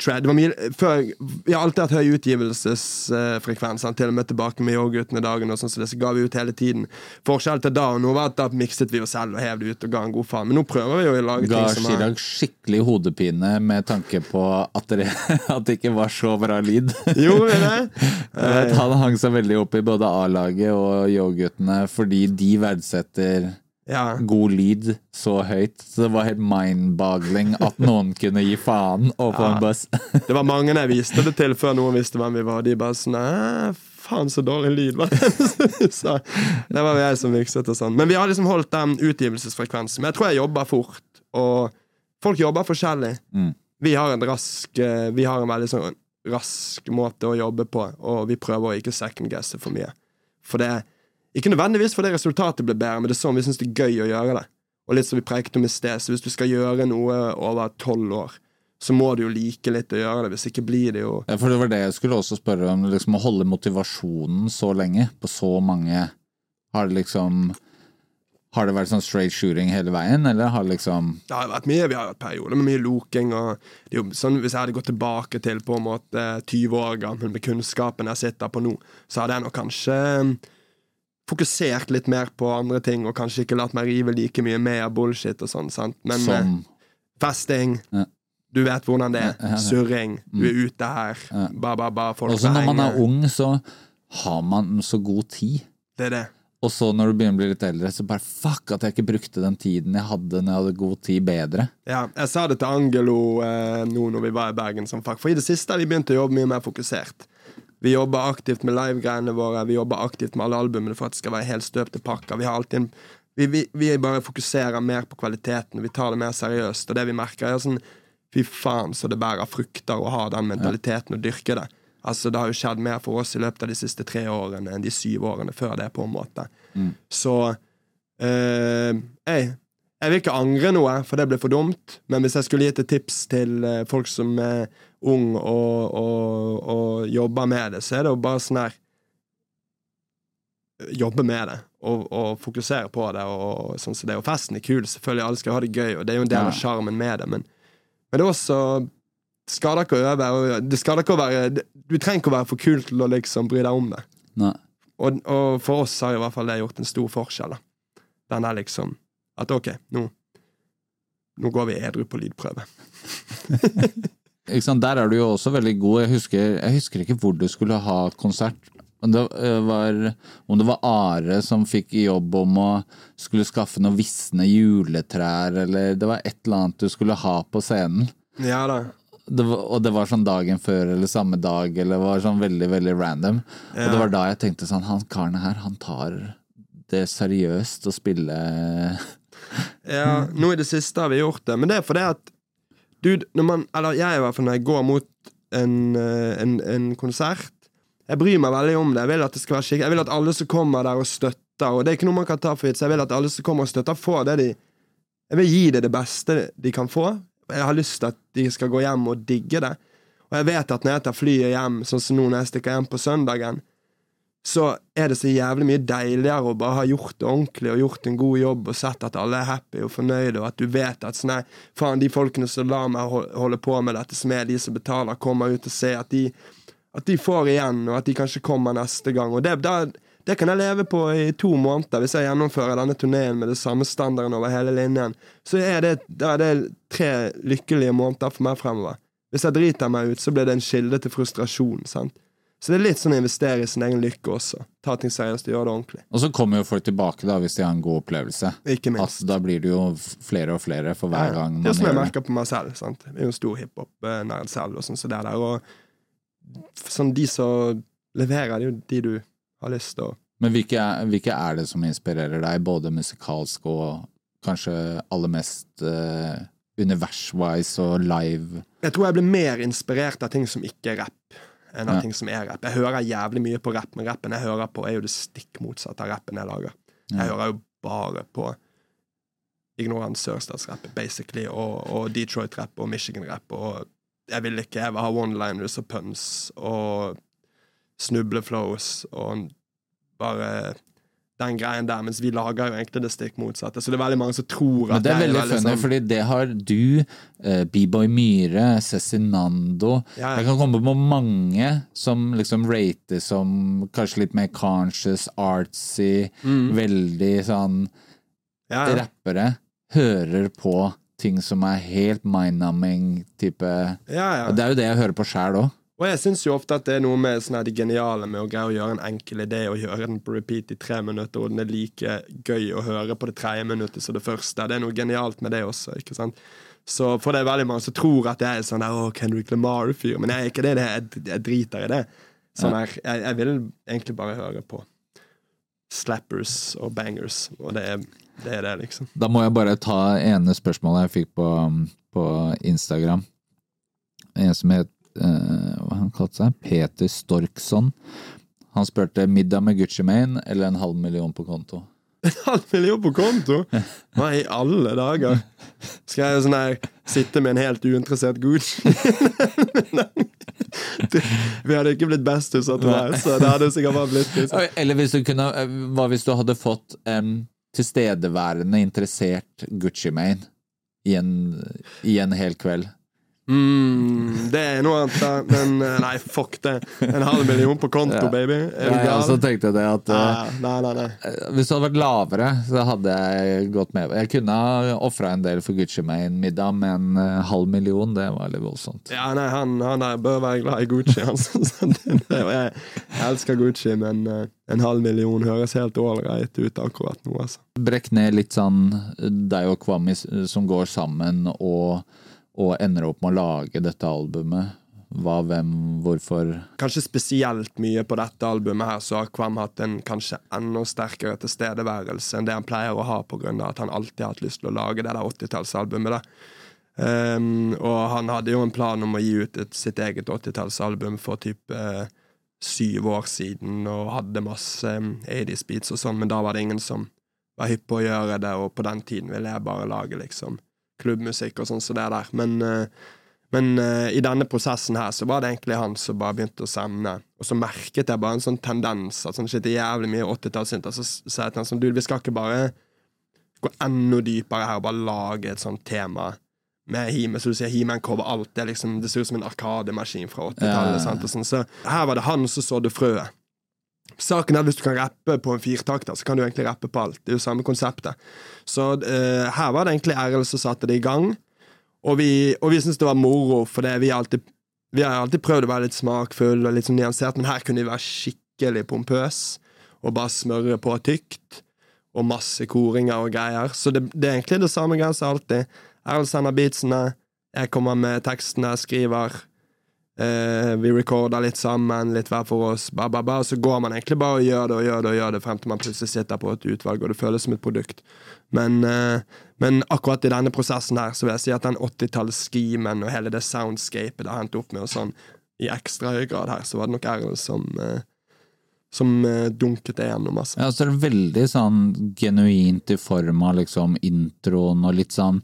trad. Det var mye, før, vi har alltid hatt høy utgivelsesfrekvens. Uh, til og med tilbake med yoghurten i dagen, og sånn, så det så ga vi ut hele tiden. Forskjell til da og nå var at da mikset vi oss selv og hev det ut og ga en god faen. Men nå prøver vi jo å lage Ga ting som er Chirag skikkelig hodepine med tanke på at, det, at det ikke var så bra lyd. Gjorde det? Jeg han hang seg veldig opp i både A-laget og Yo-guttene fordi de verdsetter Ja. god lyd så høyt. Så det var helt mind-boggling at noen kunne gi faen og få en buss. Det var mange jeg viste det til før noen visste hvem vi var. De bare sånn faen, så dårlig lyd. var det?» så det var jeg som mikset og sånn. Men vi har liksom holdt den utgivelsesfrekvensen. Men jeg tror jeg jobber fort, og folk jobber forskjellig. Mm. Vi har en rask eh, Vi har en veldig sånn rask måte å jobbe på, og vi prøver å ikke second-guesse for mye. For det er ikke nødvendigvis fordi resultatet blir bedre, men det er sånn vi syns det er gøy å gjøre det. Og litt som vi prekte om i sted, så hvis du skal gjøre noe over tolv år, så må du jo like litt å gjøre det, hvis ikke blir det jo Ja, for det var det jeg skulle også spørre om. Liksom å holde motivasjonen så lenge på så mange Har det liksom Har det vært sånn straight shooting hele veien, eller har det liksom Det har vært mye, vi har hatt perioder med mye loking. Og det er jo sånn, hvis jeg hadde gått tilbake til på en måte 20 år gammel med kunnskapen jeg sitter på nå, så hadde jeg nok kanskje fokusert litt mer på andre ting, og kanskje ikke latt meg rive like mye med av bullshit og sånn. sant? Men eh, Som festing Ja. Du vet hvordan det er. Ja, ja. Surring. Du er ute her. Ba, ba, ba. Folk Også når man er ung, så har man så god tid. Det er det. Og så når du begynner å bli litt eldre, så bare fuck at jeg ikke brukte den tiden jeg hadde når jeg hadde god tid, bedre. Ja, jeg sa det til Angelo eh, nå når vi var i Bergen som fag. For i det siste har vi begynt å jobbe mye mer fokusert. Vi jobber aktivt med live-greiene våre, vi jobber aktivt med alle albumene for at det skal være helt støpte pakker. Vi har alltid en vi, vi, vi bare fokuserer mer på kvaliteten, vi tar det mer seriøst. Og det vi merker, er sånn Fy faen, så det bærer frukter å ha den mentaliteten og dyrke det. Altså, Det har jo skjedd mer for oss i løpet av de siste tre årene enn de syv årene før det, på en måte. Så eh, jeg, jeg vil ikke angre noe, for det ble for dumt. Men hvis jeg skulle gitt et tips til eh, folk som er ung og, og, og jobber med det, så er det jo bare sånn her Jobbe med det og, og fokusere på det. Og, sånn som det Og festen er kul, selvfølgelig. Alle skal ha det gøy, og det er jo en del av Ja. sjarmen med det. Men, men det er også det skader ikke å øve. Og det skader ikke å være Du trenger ikke å være for kul til å liksom bry deg om det. Nei. Og, og for oss har i hvert fall det gjort en stor forskjell. da. Den er liksom At OK, nå Nå går vi edru på lydprøve. Der er du jo også veldig god. Jeg husker, jeg husker ikke hvor du skulle ha konsert. Det eh, var, om det var Are som fikk jobb om å skulle skaffe noen visne juletrær, eller det var et eller annet du skulle ha på scenen. Ja da. Det var, og det var sånn dagen før eller samme dag, eller det var sånn veldig, veldig random. Og det var da jeg tenkte sånn, han karen her, han tar det seriøst å spille Ja, nå i det siste har vi gjort det, men det er fordi at Dude, når man Eller jeg i hvert fall når jeg går mot en, eh, en, en konsert Jeg bryr meg veldig om det. Jeg vil at det skal være skikkelig Jeg vil at alle som kommer der og støtter, og det er ikke noe man kan ta for gitt, så jeg vil at alle som kommer og støtter, får det de Jeg vil gi det det beste de kan få. Jeg har lyst til at de skal gå hjem og digge det. Og jeg vet at når jeg tar flyet hjem, sånn som nå når jeg stikker hjem på søndagen, så er det så jævlig mye deiligere å bare ha gjort det ordentlig og gjort en god jobb og sett at alle er happy og fornøyde, og at du vet at sånn, nei, faen, de folkene som lar meg holde på med dette, som er de som betaler, kommer ut og ser at de, at de får igjen, og at de kanskje kommer neste gang. Og det, da, det kan jeg leve på i to måneder hvis jeg gjennomfører denne turneen med det samme standarden over hele linjen. Så er det, er det tre lykkelige måneder for meg fremover. Hvis jeg driter meg ut, så blir det en kilde til frustrasjon. sant? Så det er litt sånn å investere i sin egen lykke også. Ta ting seriøst og gjøre det ordentlig. Og så kommer jo folk tilbake da hvis de har en god opplevelse. Ikke minst. Altså, da blir det jo flere og flere for hver gang det er man som jeg merker på meg selv. sant? Jeg er jo en stor hiphop-nerd selv, og sånn så det der. Og sånn de som leverer, det er jo de du har lyst til å Men hvilke er, hvilke er det som inspirerer deg, både musikalsk og kanskje aller mest uh, univers-wise og live? Jeg tror jeg blir mer inspirert av ting som ikke er rapp, enn av ting som er rapp. Jeg hører jævlig mye på rapp, men rappen jeg hører på, er jo det stikk motsatte av rappen jeg lager. Jeg hører jo bare på ignorant sørstatsrapp, basically, og, og Detroit-rapp og Michigan-rapp, og jeg vil ikke jeg vil ha one-liners og puns og snubleflows og bare den greien der, mens vi lager jo egentlig det stikk motsatte. Så det er veldig mange som tror Men at det er veldig, veldig funny, sånn- fordi det har du, uh, B-Boy Myhre, Cezinando Ja, ja. Jeg kan komme på mange som liksom rater som kanskje litt mer conscious, artsy, veldig sånn Mm. ja. Rappere hører på ting som er helt mind-numbing type. Og det er jo det jeg hører på sjæl òg. Og jeg syns jo ofte at det er noe med sånn det geniale med å greie å gjøre en enkel idé og gjøre den på repeat i tre minutter, og den er like gøy å høre på det tredje minuttet som det første. Det er noe genialt med det også, ikke sant? Så for det er veldig mange som tror at jeg er sånn der, å, Kendrick Lamar-fyr, men jeg er ikke det. det jeg, jeg driter i det. Sånn her, jeg, jeg vil egentlig bare høre på slappers og bangers, og det er det, er det liksom. Da må jeg bare ta ene spørsmålet jeg fikk på, på Instagram. En som het Hva han kalte seg? Peter Storksson. Han spurte middag med Gucci Mane eller en halv million på konto. En halv million på konto? Hva i alle dager? Skal jeg sånn her sitte med en helt uinteressert Gucci? Vi hadde ikke blitt bestis etter meg, så det hadde sikkert bare blitt liksom. Eller hvis du kunne eh, Hva hvis du hadde fått um, tilstedeværende interessert Gucci Mane i en, i en hel kveld? Mm, det er noe annet. Men eh, nei, fuck det. En halv million på konto, Ja. baby. Er du Ja, så tenkte jeg det at Ah, nei, nei, nei. Eh, Hvis det hadde vært lavere, så hadde jeg gått med. Jeg kunne ha ofra en del for Gucci Mane-middag, men en halv million, det var litt voldsomt. Ja, nei, han, han der bør være glad i Gucci. Han, så det, det, og jeg, jeg elsker Gucci, men uh, en halv million høres helt ålreit ut akkurat nå, altså. Brekk ned litt sånn deg og Kwami som går sammen og, og ender opp med å lage dette albumet. Hva, hvem, hvorfor? Kanskje spesielt mye på dette albumet her, så har Kvam hatt en kanskje enda sterkere tilstedeværelse enn det han pleier å ha, av at han alltid har hatt lyst til å lage det der 80-tallsalbumet. Um, og han hadde jo en plan om å gi ut et, sitt eget 80-tallsalbum for typ uh, syv år siden, og hadde masse um, 80's beats og sånn, men da var det ingen som var hypp på å gjøre det, og på den tiden ville jeg bare lage liksom klubbmusikk og sånn som det der. Men, eh, men eh, i denne prosessen her så var det egentlig han som bare begynte å sende, og så merket jeg bare en sånn tendens at sånn shit, det er jævlig mye 80-tallssynter, så sa jeg til han sånn, du, vi skal ikke bare gå enda dypere her og bare lage et sånt tema med He-Man, så du sier He-Man cover alt. Det, liksom, det ser ut som en arkademaskin fra 80-tallet. Ja. sånn. Så her var det han som sådde frøet. Saken er at Hvis du kan rappe på en firtakter, så kan du egentlig rappe på alt. Det er jo samme konseptet. Så uh, her var det egentlig Erlend som satte det i gang. Og vi, vi syntes det var moro, for det, vi, alltid, vi har alltid prøvd å være litt smakfull og litt sånn nyansert, men her kunne vi være skikkelig pompøs og bare smøre på tykt. Og masse koringer og greier. Så det, det er egentlig det samme greia som alltid. Erl sender beatsene, jeg kommer med tekstene, skriver. Eh, vi recorder litt sammen, litt hver for oss, ba, ba, ba, og så går man egentlig bare og gjør det og gjør det og gjør det frem til man plutselig sitter på et utvalg, og det føles som et produkt. Men, uh, men akkurat i denne prosessen her så vil jeg si at den 80-tallsskimen og hele det soundscapet det har hendt opp med, og sånn, i ekstra høy grad her, så var det nok Erlend som uh, som dunket det gjennom, altså. Ja, så er det veldig sånn genuint i form av liksom introen og litt sånn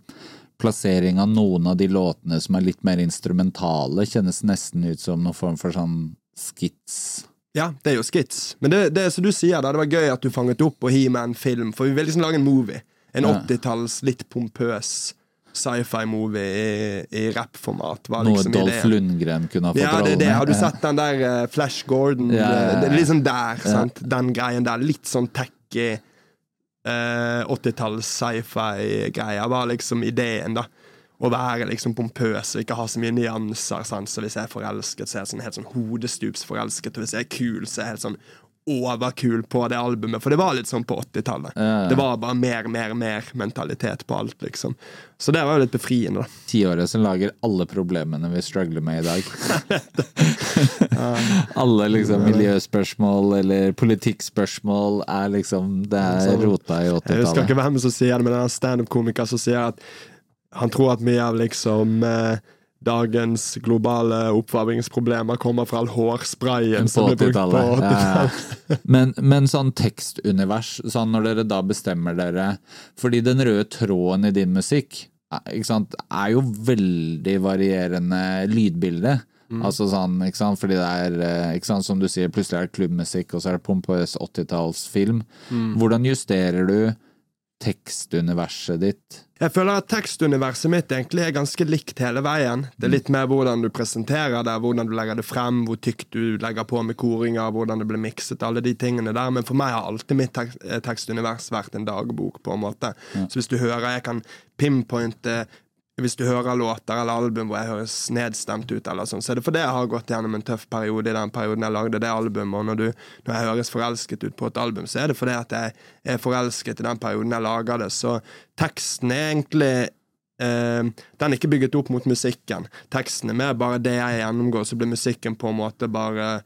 plassering av noen av de låtene som er litt mer instrumentale, kjennes nesten ut som noen form for sånn skits. Ja, det er jo skits. Men det, det er som du sier, da, det var gøy at du fanget opp på med en film, for vi vil liksom lage en movie. En Ja. 80-talls, litt pompøs sci-fi-movie i, i rappformat. Noe liksom Dolph. Lundgren kunne ha fått Ja, det rollen det. med. Har du sett den der uh, Flash Gordon? Ja, ja, ja. Det liksom der, sant? Den greien der. Litt sånn tacky eh, 80-talls sci-fi-greia var liksom ideen, da. Å være liksom pompøs og ikke ha så mye nyanser. Sant? Så hvis jeg er forelsket, så er jeg sånn helt sånn hodestupsforelsket. Og hvis jeg er kul, så er jeg helt sånn overkul på det albumet. For det var litt sånn på 80-tallet. Ja. Det var bare mer, mer, mer mentalitet på alt, liksom. Så det var jo litt befriende, da. Tiåret som lager alle problemene vi struggler med i dag. alle liksom miljøspørsmål eller politikkspørsmål er liksom Det er Sånn. rota i Jeg husker ikke hvem som sier det, men det er en standup-komiker som sier at han tror at mye av liksom eh, dagens globale oppvarmingsproblemer kommer fra all hårsprayen som ble brukt på 80-tallet. 80-tallet. Ja. Men, men sånn tekstunivers, sånn når dere da bestemmer dere Fordi den røde tråden i din musikk ikke sant, er jo veldig varierende lydbilde. Mm. Altså sånn, ikke sant, fordi det er eh, sant, Som du sier, plutselig er det klubbmusikk, og så er det pompøs 80-tallsfilm. Mm. Hvordan justerer du tekstuniverset ditt? Jeg føler at tekstuniverset mitt egentlig er ganske likt hele veien. Det er litt mer hvordan du presenterer det, hvordan du legger det frem, hvor tykt du legger på med koringer, hvordan det blir mikset, alle de tingene der. Men for meg har alltid mitt tek tekstunivers vært en dagbok, på en måte. Så hvis du hører jeg kan pinpointe hvis du hører låter eller album hvor jeg høres nedstemt ut, eller sånn, så er det fordi jeg har gått gjennom en tøff periode i den perioden jeg lagde det albumet. Og når, du, når jeg høres forelsket ut på et album, så er det fordi at jeg er forelsket i den perioden jeg lager det. Så teksten er egentlig eh, Den er ikke bygget opp mot musikken. Teksten er mer bare det jeg gjennomgår, så blir musikken på en måte bare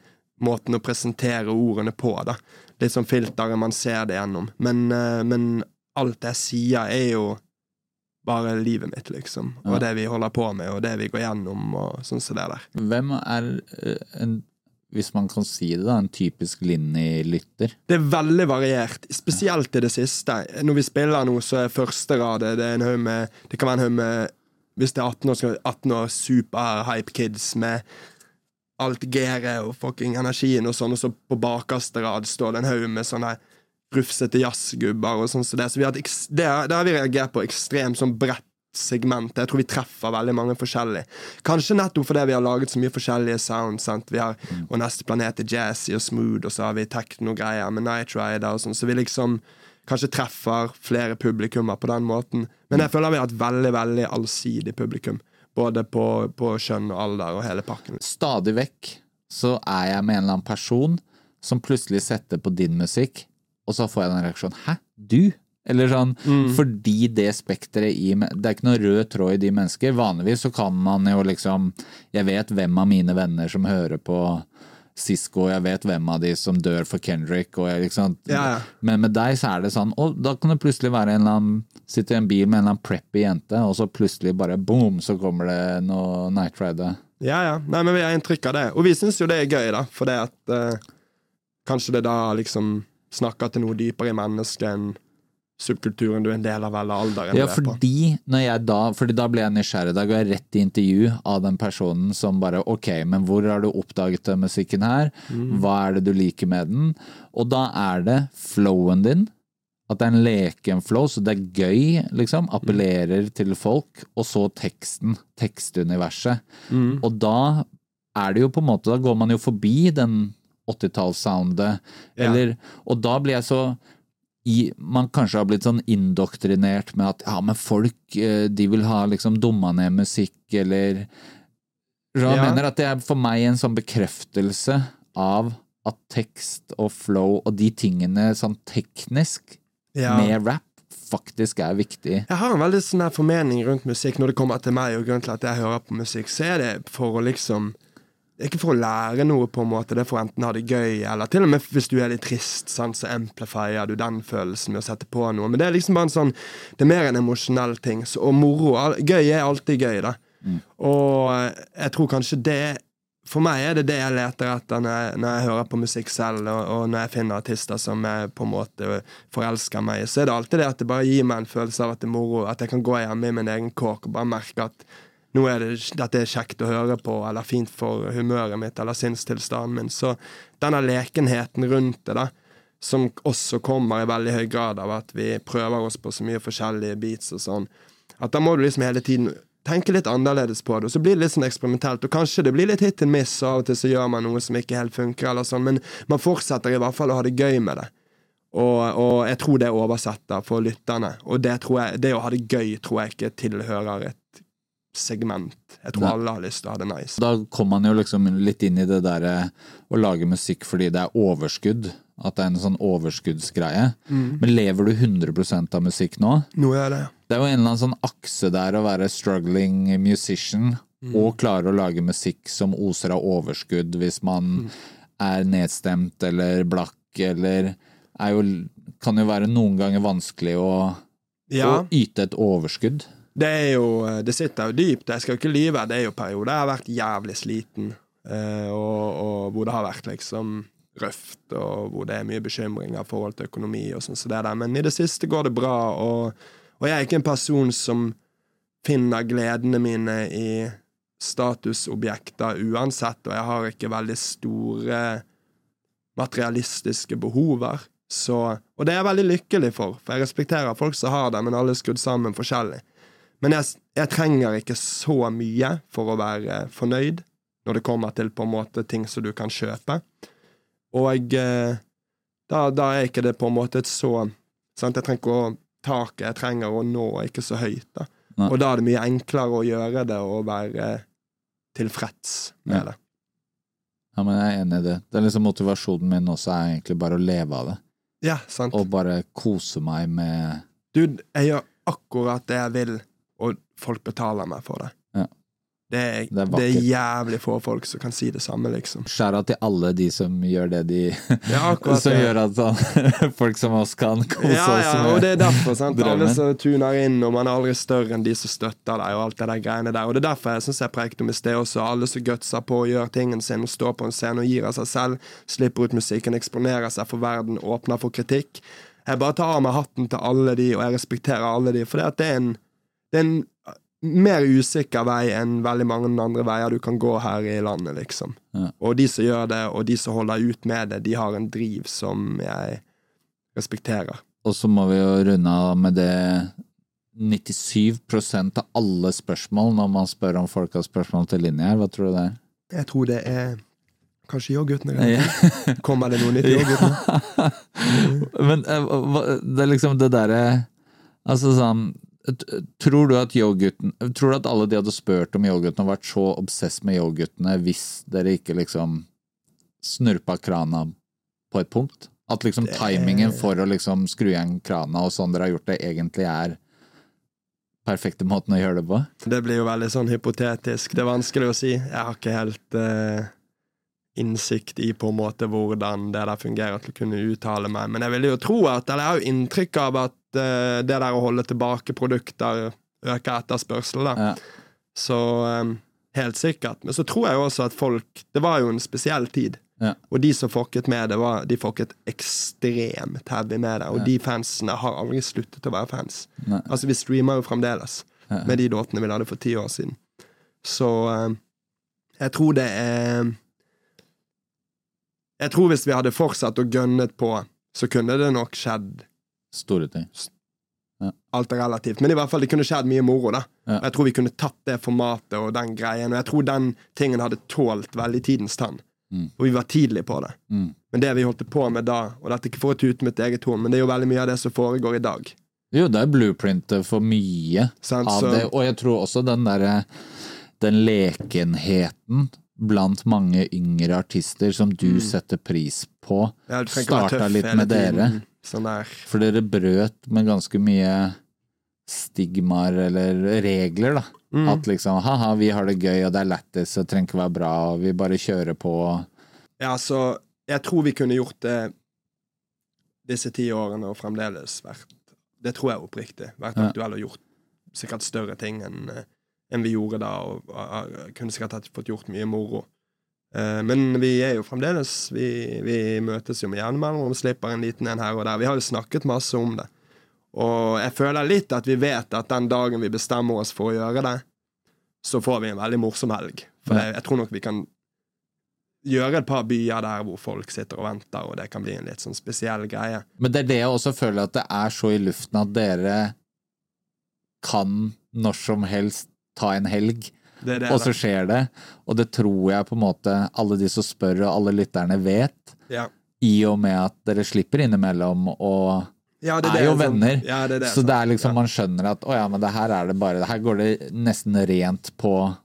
måten å presentere ordene på. da. Litt sånn filteret man ser det gjennom. Men, eh, men alt jeg sier, er jo bare livet mitt, liksom. Og Ja. det vi holder på med, og det vi går gjennom, og sånn som det der. Hvem er, eh, en, hvis man kan si det, da, en typisk Linni-lytter? Det er veldig variert, spesielt i det siste. Når vi spiller nå, så er første rad det er med Det kan være en haug med Hvis det er 18 år, så er det 18 år super-hype kids med alt gearet og fucking energien og sånn, og så på bakerste rad står det en haug med sånne rufsete jazzgubber og sånn som det. Så vi har, det, har- vi reagert på ekstremt sånn bredt segment. Jeg tror vi treffer veldig mange forskjellige. Kanskje nettopp fordi vi har laget så mye forskjellige sounds. Sant? Vi har, og neste planet er jazzy og smooth, og så har vi techno-greier med Night Rider og sånn, så vi liksom kanskje treffer flere publikummer på den måten. Men jeg føler vi har et veldig, veldig allsidig publikum. Både på, på kjønn og alder og hele pakken. Stadig vekk så er jeg med en eller annen person som plutselig setter på din musikk, og så får jeg den reaksjonen 'hæ, du?' Eller sånn, fordi det spekteret i Det er ikke noe rød tråd i de mennesker. Vanligvis så kan man jo liksom Jeg vet hvem av mine venner som hører på Sisko, jeg vet hvem av de som dør for Kendrick, og jeg, liksom, Ja, ja. Men med deg så er det sånn Og da kan det plutselig være en eller annen Sitter i en bil med en eller annen preppy jente, og så plutselig bare boom, så kommer det noe Night Rider. Ja, ja. Nei, men vi har inntrykk av det. Og vi syns jo det er gøy, da, for det at eh, Kanskje det da liksom snakker til noe dypere i mennesket enn subkulturen du er en del av, eller alderen Ja, fordi, da, fordi da ble jeg nysgjerrig. Da går jeg rett i intervju av den personen som bare Ok, men hvor har du oppdaget den musikken her? Hva er det du liker med den? Og da er det flowen din. At det er en leken flow, så det er gøy, liksom. Appellerer til folk. Og så teksten. Tekstuniverset. Og da er det jo på en måte Da går man jo forbi den 80-tallssoundet. Ja. Eller Og da blir jeg så i, man kanskje har blitt sånn indoktrinert med at ja, men folk eh, de vil ha liksom dumma ned musikk, eller Jeg Ja. mener at det er for meg en sånn bekreftelse av at tekst og flow og de tingene sånn teknisk Ja. med rap faktisk er viktig. Jeg har en veldig sånn formening rundt musikk når det kommer til meg, og grunnen til at jeg hører på musikk, så er det for å liksom det er Ikke for å lære noe, på en måte, det er for enten å ha det gøy, eller til og med hvis du er litt trist, sant, så amplifier du den følelsen med å sette på noe. Men det er liksom bare en sånn Det er mer en emosjonell ting. Så, og moro. Gøy er alltid gøy, da. Og eh, jeg tror kanskje det For meg er det det jeg leter etter når jeg, når jeg hører på musikk selv, og, og når jeg finner artister som jeg på en måte forelsker meg i. Så er det alltid det at det bare gir meg en følelse av at det er moro. At jeg kan gå hjemme i min egen kåk og bare merke at nå er det, dette er kjekt å høre på, eller fint for humøret mitt, eller sinnstilstanden min. Så denne lekenheten rundt det, da, som også kommer i veldig høy grad av at vi prøver oss på så mye forskjellige beats og sånn, at da må du liksom hele tiden tenke litt annerledes på det, og så blir det litt sånn eksperimentelt. Og kanskje det blir litt hit and miss, og av og til så gjør man noe som ikke helt funker, eller sånn, men man fortsetter i hvert fall å ha det gøy med det. Og, og jeg tror det oversetter for lytterne. Og det, jeg, det å ha det gøy tror jeg ikke tilhører et segment. Jeg tror alle har lyst til å ha det nice. Da kommer man jo liksom litt inn i det derre å lage musikk fordi det er overskudd. At det er en sånn overskuddsgreie. Men lever du 100 av musikk nå? Nå er det Det er jo en eller annen sånn akse der å være struggling musician og klare å lage musikk som oser av overskudd hvis man er nedstemt eller blakk eller er jo, Kan jo være noen ganger vanskelig å, Ja. å yte et overskudd. Det er jo Det sitter jo dypt. Jeg skal ikke lyve. Det er jo perioder jeg har vært jævlig sliten, eh, og, og hvor det har vært liksom røft, og hvor det er mye bekymringer i forhold til økonomi og sånn som det der. Men i det siste går det bra, og, og jeg er ikke en person som finner gledene mine i statusobjekter uansett, og jeg har ikke veldig store materialistiske behover. Så, og det er jeg veldig lykkelig for, for jeg respekterer folk som har det, men alle er skrudd sammen forskjellig. Men jeg, jeg trenger ikke så mye for å være fornøyd når det kommer til på en måte ting som du kan kjøpe. Og eh, da, da er ikke det på en måte et så sant? Jeg trenger ikke å taket jeg trenger å nå, er ikke så høyt. da. Nei. Og da er det mye enklere å gjøre det og være tilfreds med Ja. det. Ja, men jeg er enig i det. Det er liksom Motivasjonen min også er egentlig bare å leve av det. Ja, sant. Og bare kose meg med Du, jeg gjør akkurat det jeg vil, folk betaler meg for det. Ja. Det, er, Det er det, er jævlig få folk som kan si det samme, liksom. Skjæra til alle de som gjør det de Ja, Som gjør at sånn, folk som oss kan kose Ja, ja, oss med og det er derfor. sant? drømmen. Alle som tuner inn, og man er aldri større enn de som støtter deg, og alt det der greiene der. Og det er derfor jeg syns jeg prekte om i sted også. Alle som gutser på å gjøre tingen sin, og står på en scene og gir av seg selv, slipper ut musikken, eksponerer seg for verden, åpner for kritikk. Jeg bare tar av meg hatten til alle de, og jeg respekterer alle de, for det er en det er en mer usikker vei enn veldig mange andre veier du kan gå her i landet, liksom. Ja. Og de som gjør det, og de som holder ut med det, de har en driv som jeg respekterer. Og så må vi jo runde av med det 97% av alle spørsmål når man spør om folk har spørsmål til linje her. Hva tror du det er? Jeg tror det er kanskje yoghurten. Ja. Kommer det noe nytt i yoghurten? Men eh, det er liksom det derre Altså sånn Tror du at yoghurten Tror du at alle de hadde spurt om yoghurten og vært så obsess med yoghurtene hvis dere ikke liksom snurpa krana på et punkt? At liksom timingen for å liksom skru igjen krana og sånn dere har gjort det, egentlig er perfekte måten å gjøre det på? Det blir jo veldig sånn hypotetisk. Det er vanskelig å si. Jeg har ikke helt eh, innsikt i på en måte hvordan det der fungerer til å kunne uttale meg. Men jeg vil jo tro at, eller jeg har jo inntrykk av at uh, det der å holde tilbake produkter øker etterspørselen. da. Ja. Så um, helt sikkert. Men så tror jeg jo også at folk Det var jo en spesiell tid. Ja. Og de som fucket med det, var, de fucket ekstremt heavy med det. Og Ja. de fansene har aldri sluttet å være fans. Nei. Altså, vi streamer jo fremdeles Ja. med de låtene vi lagde for ti år siden. Så eh, jeg tror det er Jeg tror hvis vi hadde fortsatt å gønnet på, så kunne det nok skjedd Store ting. Alt er relativt, men i hvert fall det kunne skjedd mye moro. da Ja. Jeg tror vi kunne tatt det formatet og den greien, og jeg tror den tingen hadde tålt veldig tidens tann. Mm. Og vi var tidlig på det. Mm. Men det vi holdt på med da, og dette er ikke for å tute mitt eget horn, men det er jo veldig mye av det som foregår i dag. Jo, det er blueprintet for mye Sant? av Så- det, og jeg tror også den derre den lekenheten blant mange yngre artister som du setter pris på, Mm. Ja, starta litt med dere. Sånn. For dere brøt med ganske mye stigmaer eller regler, da. Mm. At liksom ha-ha, vi har det gøy, og det er lættis, og det trenger ikke være bra, og vi bare kjører på. Ja, så jeg tror vi kunne gjort det disse ti årene og fremdeles vært Det tror jeg oppriktig. Vært aktuell og gjort sikkert større ting enn eh, enn vi gjorde da, og, og, og kunne sikkert fått gjort mye moro. Uh, men vi er jo fremdeles Vi, vi møtes jo med jevne mellomrom, slipper en liten en her og der. Vi har jo snakket masse om det. Og jeg føler litt at vi vet at den dagen vi bestemmer oss for å gjøre det, så får vi en veldig morsom helg. For jeg, jeg tror nok vi kan gjøre et par byer der hvor folk sitter og venter, og det kan bli en litt sånn spesiell greie. Men det er det jeg også føler at det er så i luften at dere kan når som helst ta en helg, Det det. og så skjer det. Og det tror jeg på en måte alle de som spør, og alle lytterne vet, Ja. i og med at dere slipper innimellom og Ja, det er jo sånn. venner. Ja, det det, så det er liksom, Ja. man skjønner at å ja, men det her er det bare Her går det nesten rent på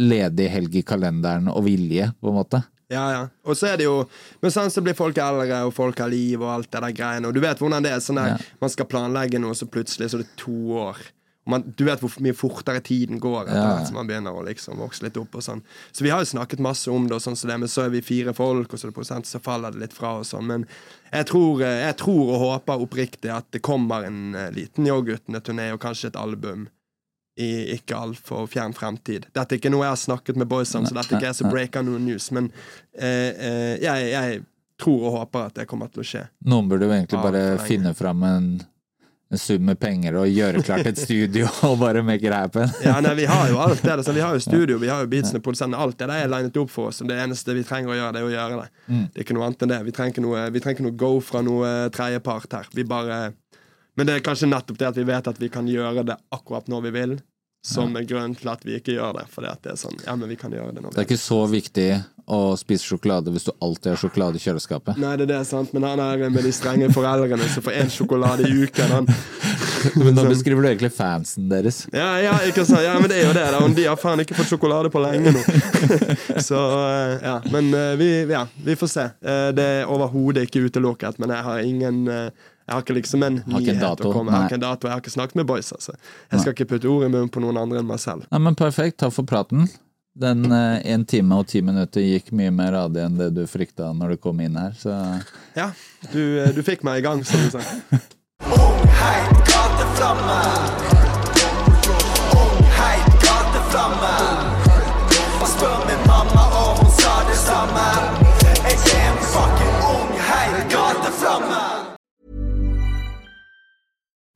ledig helg i kalenderen og vilje, på en måte. Ja, ja. Og så er det jo Men sånn så blir folk eldre, og folk har liv, og alt det der greiene. Og du vet hvordan det er. sånn der. Man skal planlegge noe, så plutselig så er det to år. Man, du vet hvor mye fortere tiden går etter Ja. som man begynner å liksom vokse litt opp. og sånn Så vi har jo snakket masse om det, og sånn som det men så er vi fire folk, og så er det prosent, så faller det litt fra. og sånn Men jeg tror, eh, jeg tror og håper oppriktig at det kommer en eh, liten Yoghurtene-turné og kanskje et album i ikke altfor fjern fremtid. Dette er ikke noe jeg har snakket med boys om, så dette er ikke jeg som breaker noen news, men eh, eh, jeg, jeg tror og håper at det kommer til å skje. Noen burde jo egentlig bare finne fram en, en sum med penger og gjøre klart et studio og bare make it happen. Ja, nei, Vi har jo alt det. Altså, vi har jo studio, vi har jo beatsene, produsentene. Alt det der er linet opp for oss. Og det eneste vi trenger å gjøre, det er å gjøre det. Mm. Det er ikke noe annet enn det. Vi trenger ikke noe, vi trenger noe go fra noe tredjepart her. Vi bare Men det er kanskje nettopp det at vi vet at vi kan gjøre det akkurat når vi vil, som er grunnen til at vi ikke gjør det. Fordi at det er sånn Ja, men vi kan gjøre det nå. Det er ikke så viktig å spise sjokolade hvis du alltid har sjokolade i kjøleskapet. Nei, det er det, sant, men han er med de strenge foreldrene som får én sjokolade i uken. Han Men nå beskriver du egentlig fansen deres. Ja, ja, ikke sant? ja, men det er jo det. da De har faen ikke fått sjokolade på lenge nå. Så eh, ja, Men eh, vi, ja, vi får se. Eh, Det er overhodet ikke utelukket, men jeg har ingen jeg har ikke liksom en nyhet dato, å komme med. Jeg har ikke en dato, jeg har ikke snakket med boys. altså Jeg skal ikke putte ord i munnen på noen andre enn meg selv. Nei, men Perfekt. Takk for praten. Den eh, en time og ti minutter gikk mye mer radig enn det du frykta når du kom inn her, så Ja, du, eh, du fikk meg i gang, som du sa. Ung, heit gateflamme. Ung, heit gateflamme. Spør min mamma, og hun sa det samme. Jeg er en fucking ung, heit gateflamme.